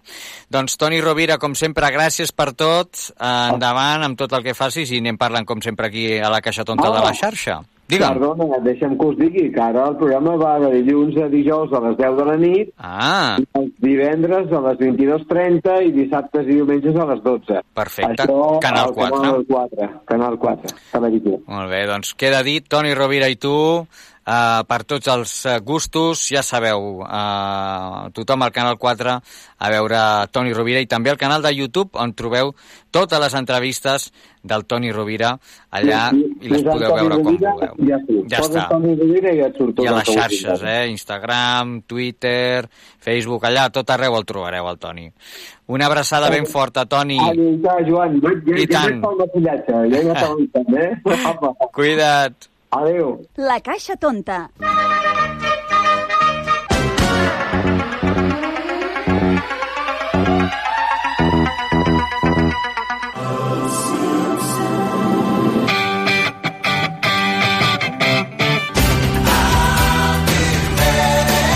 Doncs Toni Rovira, com sempre, gràcies per tot. Endavant amb tot el que facis i anem parlant, com sempre, aquí a la Caixa Tonta de la xarxa. Digue'm. Perdona, deixa'm que us digui que ara el programa va de dilluns a dijous a les 10 de la nit, Ah, els divendres a les 22.30 i dissabtes i diumenges a les 12. Perfecte. Això Canal al 4. Canal 4, Canal 4, televisió. molt bé, doncs queda dit, Toni Rovira i tu, uh, per tots els eh, gustos, ja sabeu, uh, tothom al Canal 4 a veure Toni Rovira i també al canal de YouTube on trobeu totes les entrevistes del Toni Rovira allà i les Posant podeu veure com vulgueu. Ja. Ja està. I a les xarxes, eh? Instagram, Twitter, Facebook, allà, a tot arreu el trobareu, el Toni. Una abraçada ben forta, Toni. Joan. Ja, ja, I ja tant. Ja eh? Cuida't. La Caixa Tonta.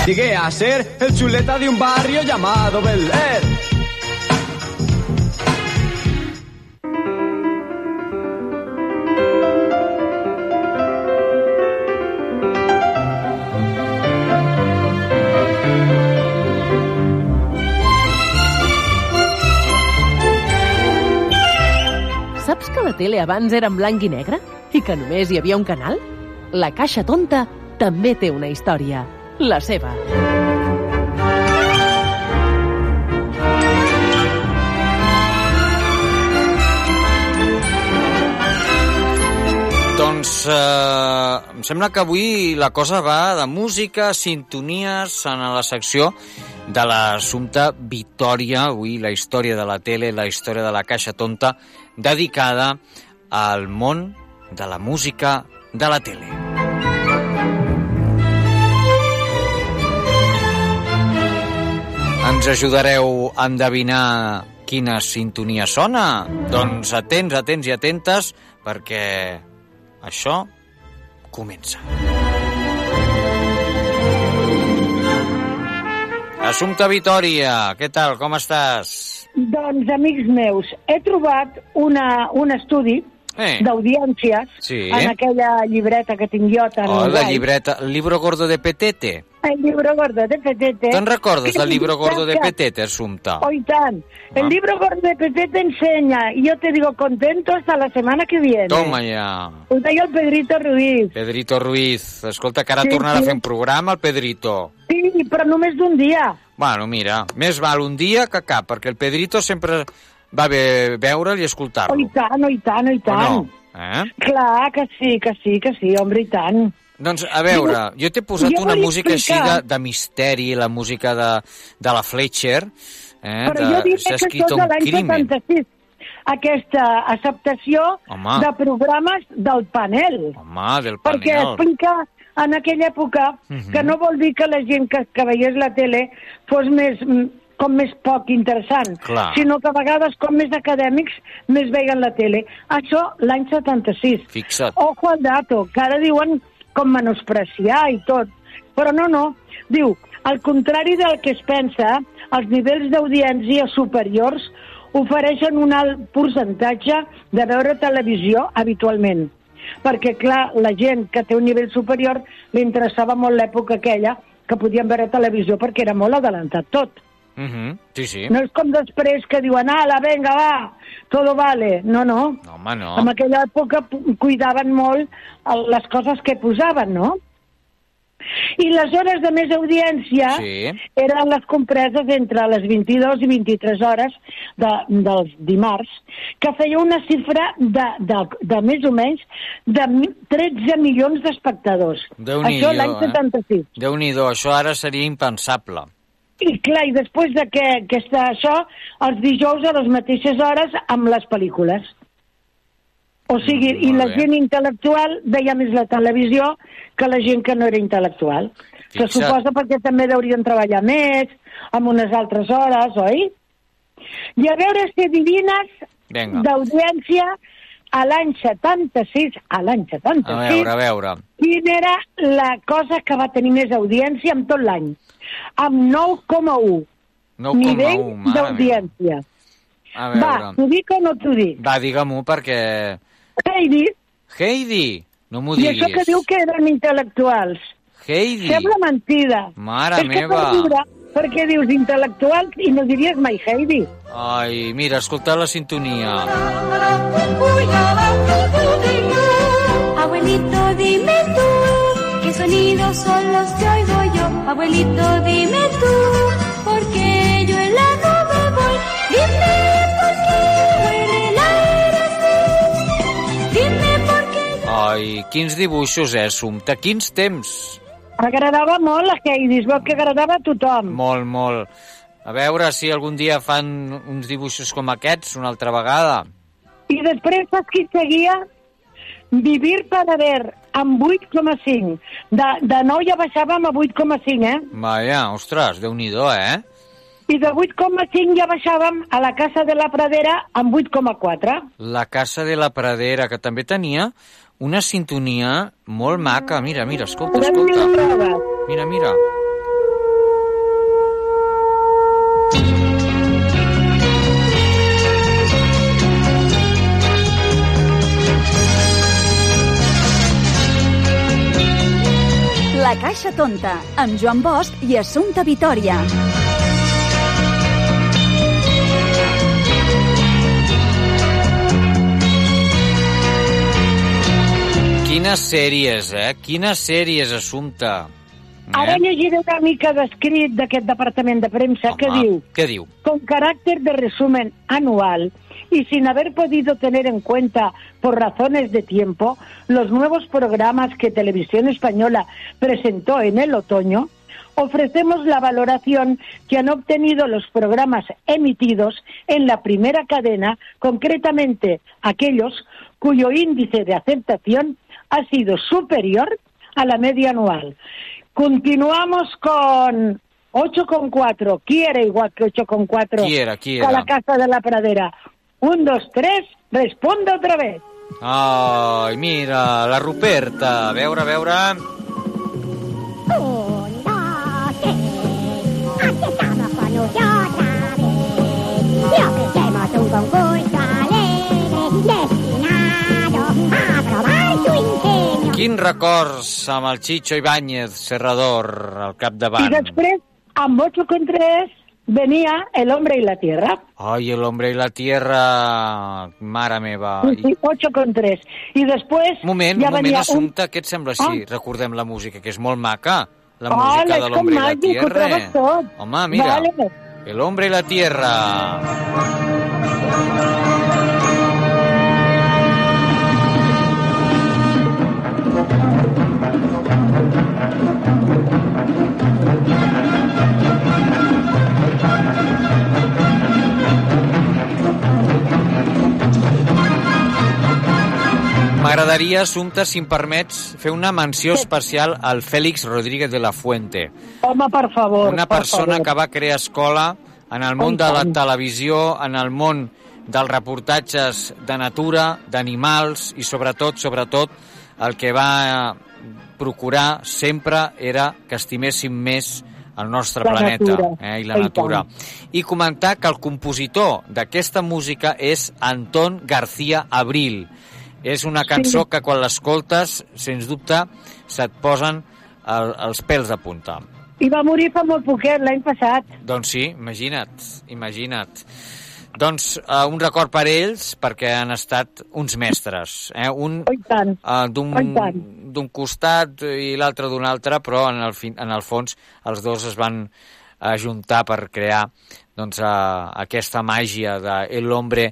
Llegué a ser el chuleta de un barrio llamado Bel Air. Tele abans era en blanc i negre? I que només hi havia un canal? La Caixa Tonta també té una història. La seva. Doncs eh, em sembla que avui la cosa va de música, sintonies en la secció de l'assumpte Vitòria, avui la història de la tele, la història de la caixa tonta, dedicada al món de la música de la tele. Ens ajudareu a endevinar quina sintonia sona? Doncs atents, atents i atentes, perquè això comença. Assumpta Vitòria, què tal, com estàs? Doncs, amics meus, he trobat una, un estudi Eh. d'audiències Sí. en aquella llibreta que tinc jo tan Oh, la guai. llibreta, el libro gordo de Petete. El libro gordo de Petete. Te'n recordes del libro gordo de Petete, Assumpta? Oh, y tan. El Ah. libro gordo de Petete enseña. Y yo te digo contento hasta la semana que viene. Toma ja. Ho deia el Pedrito Ruiz. Pedrito Ruiz. Escolta, que ara Sí, tornarà sí. a fer un programa, el Pedrito. Sí, però només d'un dia. Bueno, mira, més val un dia que cap, perquè el Pedrito sempre va bé veure'l i Oh, escoltar-lo. i tant, oh, i tant, oh, i O tant. no? Eh? Clar que sí, que sí, que sí, home, i tant. Doncs, a veure, jo t'he posat Jo una música així de, explicar- de misteri, la música de, de la Fletcher, eh? Però de, jo diré s'ha que escrit això és un de l'any crimen. 76. Aquesta acceptació Home. de programes del panel. Home, del perquè panel. explica en aquella època Mhm. que no vol dir que la gent que, que veiés la tele fos més mm, com més poc interessant, Clar. sinó que a vegades com més acadèmics més veien la tele. Això l'any 76. Fixa't. Ojo al dato, que ara diuen com menospreciar i tot. Però no, no. Diu, al contrari del que es pensa, els nivells d'audiència superiors ofereixen un alt percentatge de veure televisió habitualment. Perquè, clar, la gent que té un nivell superior li interessava molt l'època aquella que podien veure televisió perquè era molt adelantat tot. Mhm, Sí, sí. No és com després que diuen, ala, venga, va, todo vale. No, no. No, home, no. En aquella època cuidaven molt les coses que posaven, no? I les hores de més audiència Sí. eren les compreses entre les 22 i 23 hores de, dels dimarts, que feia una xifra de, de, de més o menys de mi- 13 milions d'espectadors. Això l'any eh? 76. Déu-n'hi-do, això ara seria impensable. I clar, i després de que, que està això, els dijous a les mateixes hores amb les pel·lícules. O sigui, Mm, i la bé. gent intel·lectual veia més la televisió que la gent que no era intel·lectual. Se suposa perquè també deurien treballar més, amb unes altres hores, oi? I a veure si adivines Vinga. d'audiència a l'any 76, a l'any A 76, veure, a veure. quina era la cosa que va tenir més audiència en tot l'any? Amb 9,1. 9,1, Nivell d'audiència. A Va, veure. t'ho dic o no t'ho dic? Va, digue-m'ho perquè... Heidi, Heidi, no m'ho i això que diguis. diu que eren intel·lectuals. Heidi. Sembla mentida. Mare és que meva. per riure, perquè dius intel·lectuals i no diries mai Heidi. Ai, mira, escolta la sintonia. Abuelito, dime tú, ¿qué sonidos son los que. Abuelito, dime tú, ¿por qué yo en la nube voy? Dime por qué huele el aire así. Dime por qué. Ai, quins dibuixos, eh, Assumpta? Quins temps? Agradava molt a Heidi, es veu que agradava a tothom. Molt, molt. A veure si algun dia fan uns dibuixos com aquests una altra vegada. I després saps qui seguia? Vivir para ver, amb 8,5. De, de 9 ja baixàvem a 8,5, eh? Vaja, ostres, déu nhi eh? I de 8,5 ja baixàvem a la Casa de la Pradera amb 8,4. La Casa de la Pradera, que també tenia una sintonia molt maca. Mira, mira, escolta, escolta. Mira, mira. La Caixa Tonta, amb Joan Bosch i Assumpta Vitoria. Quines sèries, eh? Quines sèries, Assumpta. Ara llegiré una mica d'escrit d'aquest departament de premsa que diu Què diu? con carácter de resumen anual y sin haber podido tener en cuenta por razones de tiempo los nuevos programas que Televisión Española presentó en el otoño, ofrecemos la valoración que han obtenido los programas emitidos en la primera cadena, concretamente aquellos cuyo índice de aceptación ha sido superior a la media anual. Continuamos con 8,4. Quiere igual que 8,4. Quiera, quiera. A la Casa de la Pradera. Un, dos, tres, responda otra vez. Ai, mira, la Ruperta. A veure, a veure... Y ofrecemos un concurso alegre destinado a probar su ingenio. Quins records amb el Chicho Ibáñez Serrador al capdavant. después, amb 8,3 venía El Hombre y la Tierra. Ai, el hombre i la tierra... Mare meva. Sí, sí, 8,3. I després Moment, ja un moment, Assumpta, què et sembla si Ah. recordem la música, que és molt maca? La Hola, música de l'hombre i la màgic, tierra. Home, mira, Vale. el hombre y la tierra. M'agradaria, Assumpta, si em permets, fer una menció especial al Fèlix Rodríguez de la Fuente. Home, per favor. Una per persona favor. que va crear escola en el món de la televisió, en el món dels reportatges de natura, d'animals i sobretot, sobretot, el que va procurar sempre era que estiméssim més el nostre La planeta natura. eh, i la I natura. tant. I comentar que el compositor d'aquesta música és Anton García Abril. És una cançó que quan l'escoltes, sens dubte, se't posen el, els pèls de punta. I va morir fa molt poquet, l'any passat. Doncs sí, imagina't, imagina't. Doncs uh, un record per ells, perquè han estat uns mestres. Eh? Un Oh, uh, Oh, d'un costat i l'altre d'un altre, però en el, fin, en el fons els dos es van ajuntar per crear doncs, uh, aquesta màgia de El hombre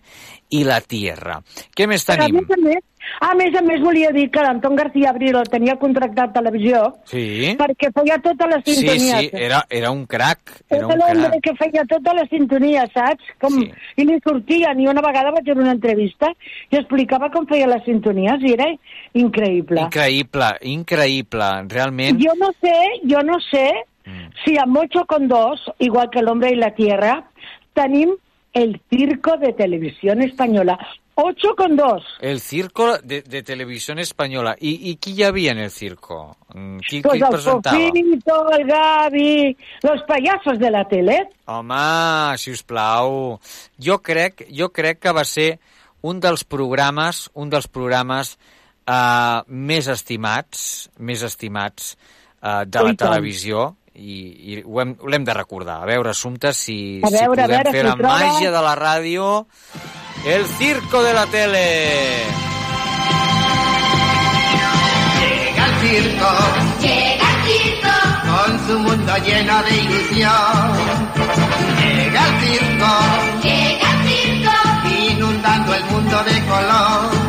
i la tierra. Què més Però a tenim? més a més, a més a més volia dir que l'Anton García Abril el tenia contractat a televisió Sí, perquè feia totes les sí, sintonies. sí, era, era un crac, era Era l'home crac. que feia totes les sintonies, saps? Com... Sí. I li sortia, ni una vegada vaig fer una entrevista i explicava com feia les sintonies i era increïble. Increïble, increïble, realment. Yo no sé, yo no sé. Si amb 8,2, igual que El hombre y la tierra, tenim el circo de televisión española. 8,2. El circo de, de televisión española. I, I qui hi havia en el circo? Mm, Qui, Pues qui el presentava? Fofito, el Gavi, los payasos de la tele. Home, si us plau. Jo crec, jo crec que va ser un dels programes, un dels programes uh, més estimats, més estimats uh, de la televisió i, i ho hem- ho l'hem de recordar. A veure, Assumpte, si, A si veure, a podem veure fer si la ho trobes. màgia de la ràdio. El circo de la tele. Llega el circo, Llega el circo. con su mundo lleno de ilusión. Llega el circo, Llega el circo. inundando el mundo de color.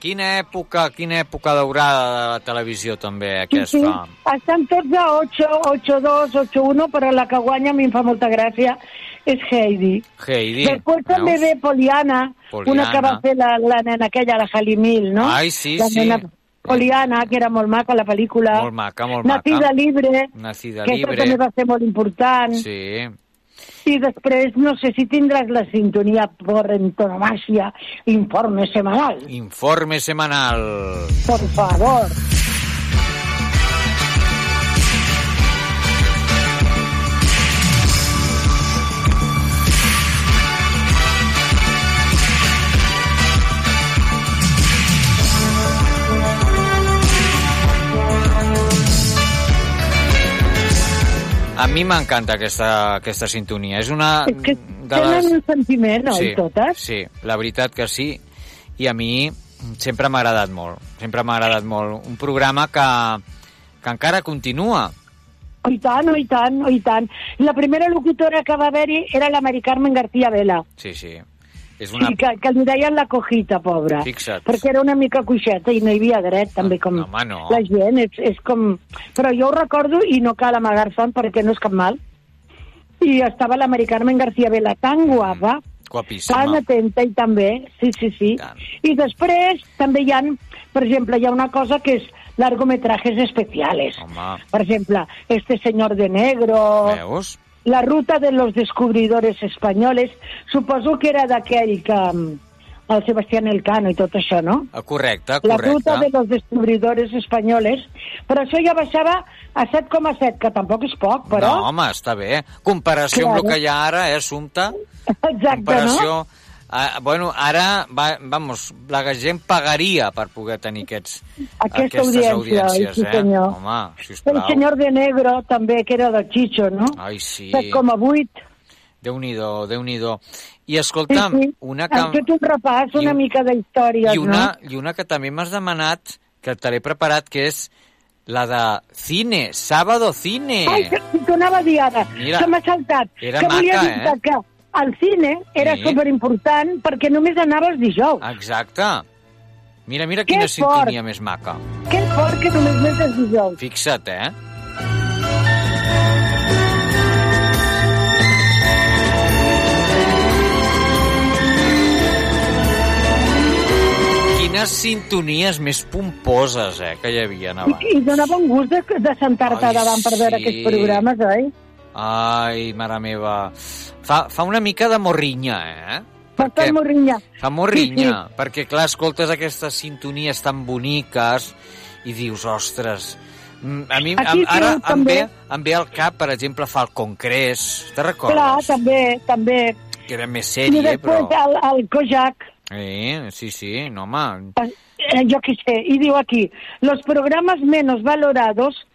Quina època, quina època daurada de la televisió també, Sí, aquesta. sí, estan tots a 8, 8, 2, 8, 1, però la que guanya a mi em fa molta gràcia és Heidi. Heidi, Després també ve Poliana, Poliana. una que va fer la, la nena aquella, la Jalimil, no? Ai, sí, la sí. Nena Poliana, que era molt maca la pel·lícula. Molt maca, molt Nacida maca. Libre, Nacida que Libre. també va ser molt important. Sí. I després, no sé si tindràs la sintonia por antonomasia, informe semanal. Informe semanal. Por favor. A mi m'encanta aquesta, aquesta sintonia. És una És que de tenen les... un sentiment, no? sí, totes. Sí, la veritat que sí. I a mi sempre m'ha agradat molt. Sempre m'ha agradat molt. Un programa que, que encara continua. Oh, I tant, oh, i tant, oh, i tant. La primera locutora que va haver-hi era la Mari Carmen García Vela. Sí, sí. És una... Sí, que, que li deien la cojita, pobra. Fixa't. Perquè era una mica coixeta i no hi havia dret, també, com home, no. la gent. És, és com... Però jo ho recordo i no cal amagar-se'n perquè no és cap mal. I estava la Mari Carmen García Vela tan guapa, Guapíssima. tan atenta i també, sí, sí, sí. I després també hi ha, per exemple, hi ha una cosa que és largometrajes especiales. Home, Per exemple, Este señor de negro... veus? La ruta de los descubridores españoles, suposo que era d'aquell que... mm, El Sebastián Elcano i tot això, no? Ah, Correcte, La correcte. ruta de los descubridores españoles. Però això ja baixava a 7,7, que tampoc és poc, però... No, home, està bé. Comparació amb el Claro. que hi ha ara, eh, Assumpta? Exacte, Comparació... no? Ah, bueno, ara, va, vamos, la gent pagaria per poder tenir aquests, Aquesta aquestes audiència, audiències, sí, eh? senyor. Home, El sisplau. senyor de negro, també, que era de Chicho, no? Ai, sí. 7,8. Déu-n'hi-do, déu nhi déu I escolta'm, una que... Hem fet un repàs, una mica d'històries, I una, no? I una que també m'has demanat, que te l'he preparat, que és la de cine, Sábado Cine. Ai, que t'ho anava a dir ara, Mira, que m'ha saltat. era que volia maca, dir eh? que el cine era Sí. superimportant perquè només anava els dijous. Exacte. Mira, mira Que quina fort. sintonia més maca. Que fort que només els dijous. Fixa't, eh? Quines sintonies més pomposes, eh, que hi havia I, abans. i donava un gust de, de sentar-te davant per veure sí. aquests programes, oi? Ai, mare meva. Fa, fa una mica de morrinya, eh? Fa Perquè- morrinya. Fa morrinya, perquè clar, escoltes aquestes sintonies tan boniques i dius, ostres, mm, a mi Aquí ara sí, em ve, em ve al cap, per exemple, Falcon Crest, te Clar, recordes? també, també. Que era més I sèrie, després però... el, el Kojak, Eh, sí, sí, no, home, eh, yo qué sé, y digo aquí, los programas menos valorados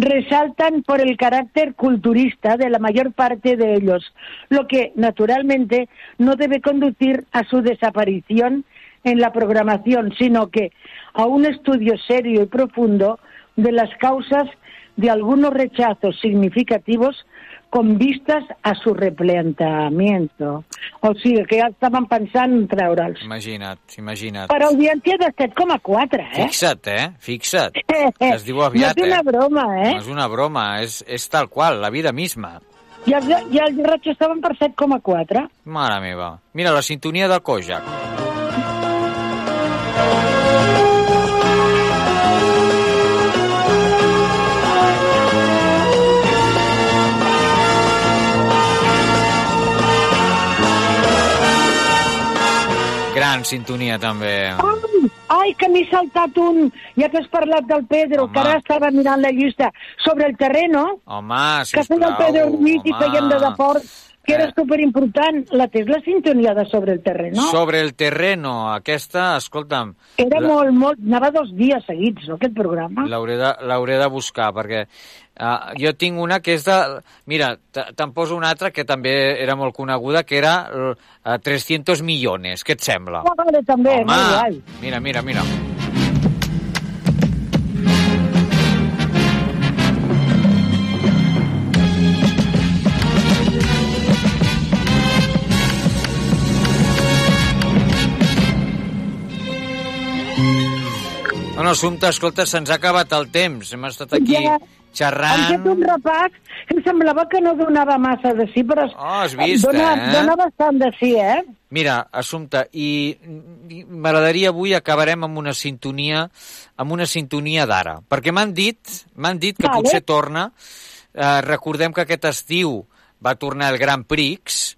resaltan por el carácter culturista de la mayor parte de ellos, lo que naturalmente no debe conducir a su desaparición en la programación, sino que a un estudio serio y profundo de las causas de algunos rechazos significativos con vistas a su replanteamiento. O sigui, que ja estaven pensant en treure'ls. imagina't, imagina't. Per audiència de 7,4, eh? Fixa't, eh? Fixa't. Es diu aviat, no és una eh? broma, eh? No és una broma, és, és tal qual, la vida misma. I els, i els raig estaven per 7,4. Mare meva. Mira, la sintonia del Kojak. Gran sintonia, també. Ai, ai, que m'he saltat un, ja que has parlat del Pedro, Home. que ara estava mirant la llista, sobre el terreno, Home, que feia el Pedro Ruiz i feien de deport. que era superimportant. La té la sintonia de Sobre el terreno. Sobre el terreno, aquesta, escolta'm... Era la- molt, molt... Anava dos dies seguits, no, aquest programa? L'hauré de, de buscar, perquè uh, jo tinc una que és de... Mira, te- te'n poso una altra que també era molt coneguda, que era uh, 300 milions. Què et sembla? Ah, vale, també, Home, mira, mira, mira. Bueno, Assumpta, escolta, se'ns ha acabat el temps. Hem estat aquí Ja. Hem xerrant. fet un repàs que em semblava que no donava massa de sí, però Oh, has vist, dona, eh? dona bastant de sí, eh? Mira, Assumpta, i i m'agradaria avui acabarem amb una sintonia amb una sintonia d'ara, perquè m'han dit, m'han dit que Vale. potser torna. Eh, recordem que aquest estiu va tornar el Grand Prix.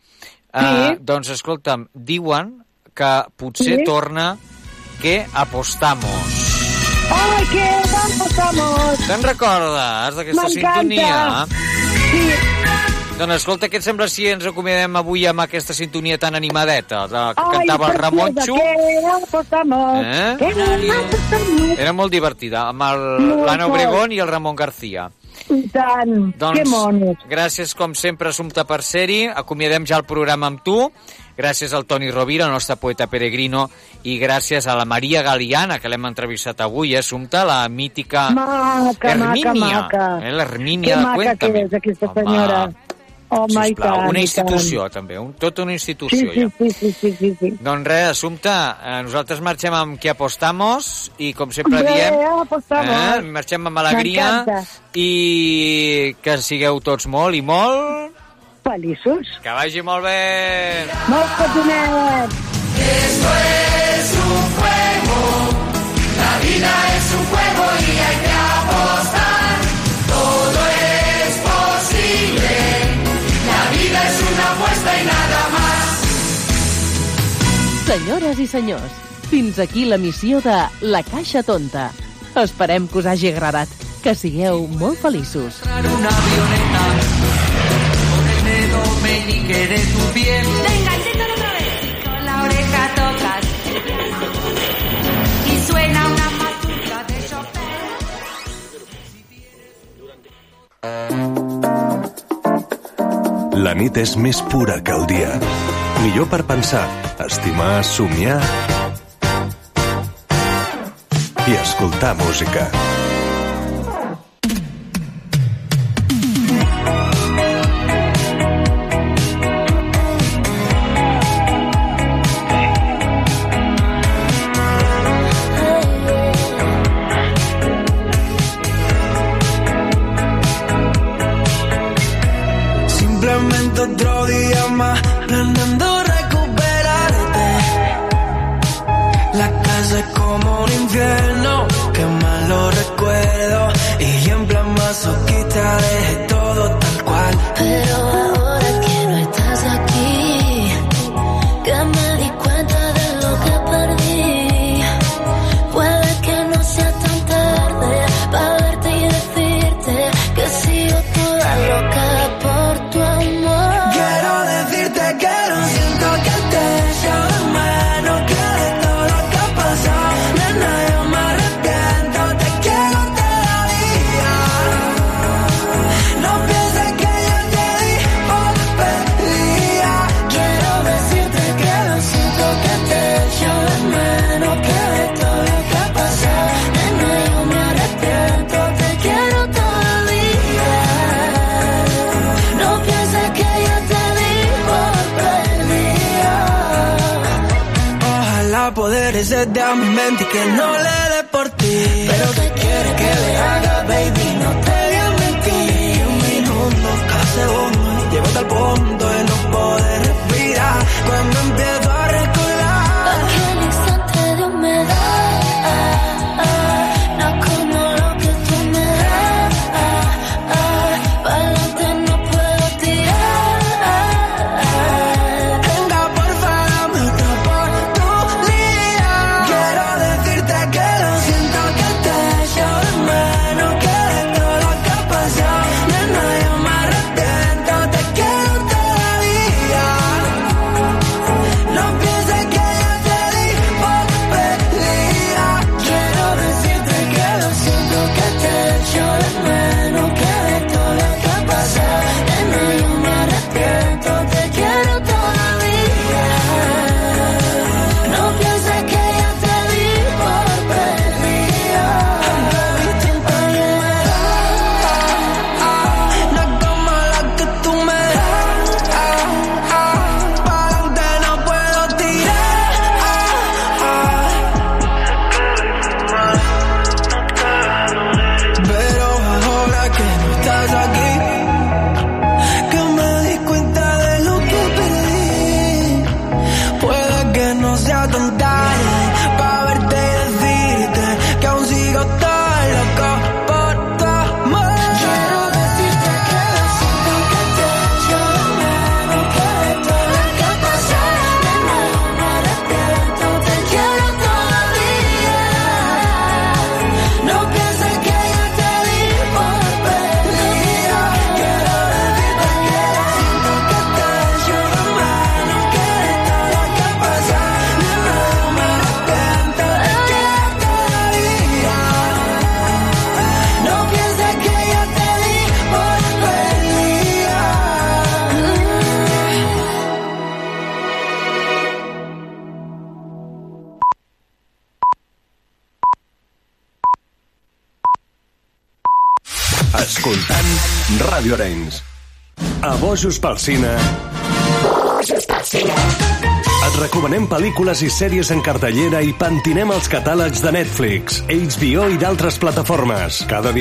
Eh, Sí. Doncs escolta'm, diuen que potser Sí. torna que apostamos. Ai, que vamos! Te'n recordes d'aquesta sintonia? Sí. Doncs escolta, què et sembla si ens acomiadem avui amb aquesta sintonia tan animadeta de, que Ai, cantava el? Que apostamos. Eh? Era molt divertida, amb l'Anna. Obregón i el Ramon García. I tant, Doncs, que monos. gràcies com sempre, Assumpta, per ser-hi. Acomiadem ja el programa amb tu. Gràcies al Toni Rovira, el nostre poeta peregrino, i gràcies a la Maria Galiana, que l'hem entrevistat avui, eh, Assumpta, la mítica Maca, Hermínia. maca, maca. Eh, L'Hermínia Que de maca que és aquesta senyora. Home, i Sisplau, tant, una i institució, també, un, tota una tant. institució, Sí, ja. sí, sí, sí, sí, sí, sí. Doncs res, Assumpta, eh, nosaltres marxem amb qui apostamos i com sempre Bé, diem, apostamos. eh, marxem amb alegria i que sigueu tots molt i molt... Feliços. Que vagi molt bé! Molt petonets. Esto es un juego, la vida es un juego y hay que apostar. Todo es posible, la vida es una apuesta y nada más. Senyores i senyors, fins aquí la missió de La Caixa Tonta. Esperem que us hagi agradat. Que sigueu molt feliços. Una avioneta meñique de tu piel. Venga, inténtalo otra vez. Con la oreja tocas. Y suena una mazurca de Chopin. La nit és més pura que el dia. Millor per pensar, estimar, somiar i escoltar música. and I'm the no le dé por ti. Pero que quiere que le haga, baby, no te voy a mentir. Un minuto, cada segundo, hasta el punto A Bojos pel Cine... Et recomanem pel·lícules i sèries en cartellera i pentinem els catàlegs de Netflix, HBO i d'altres plataformes. Cada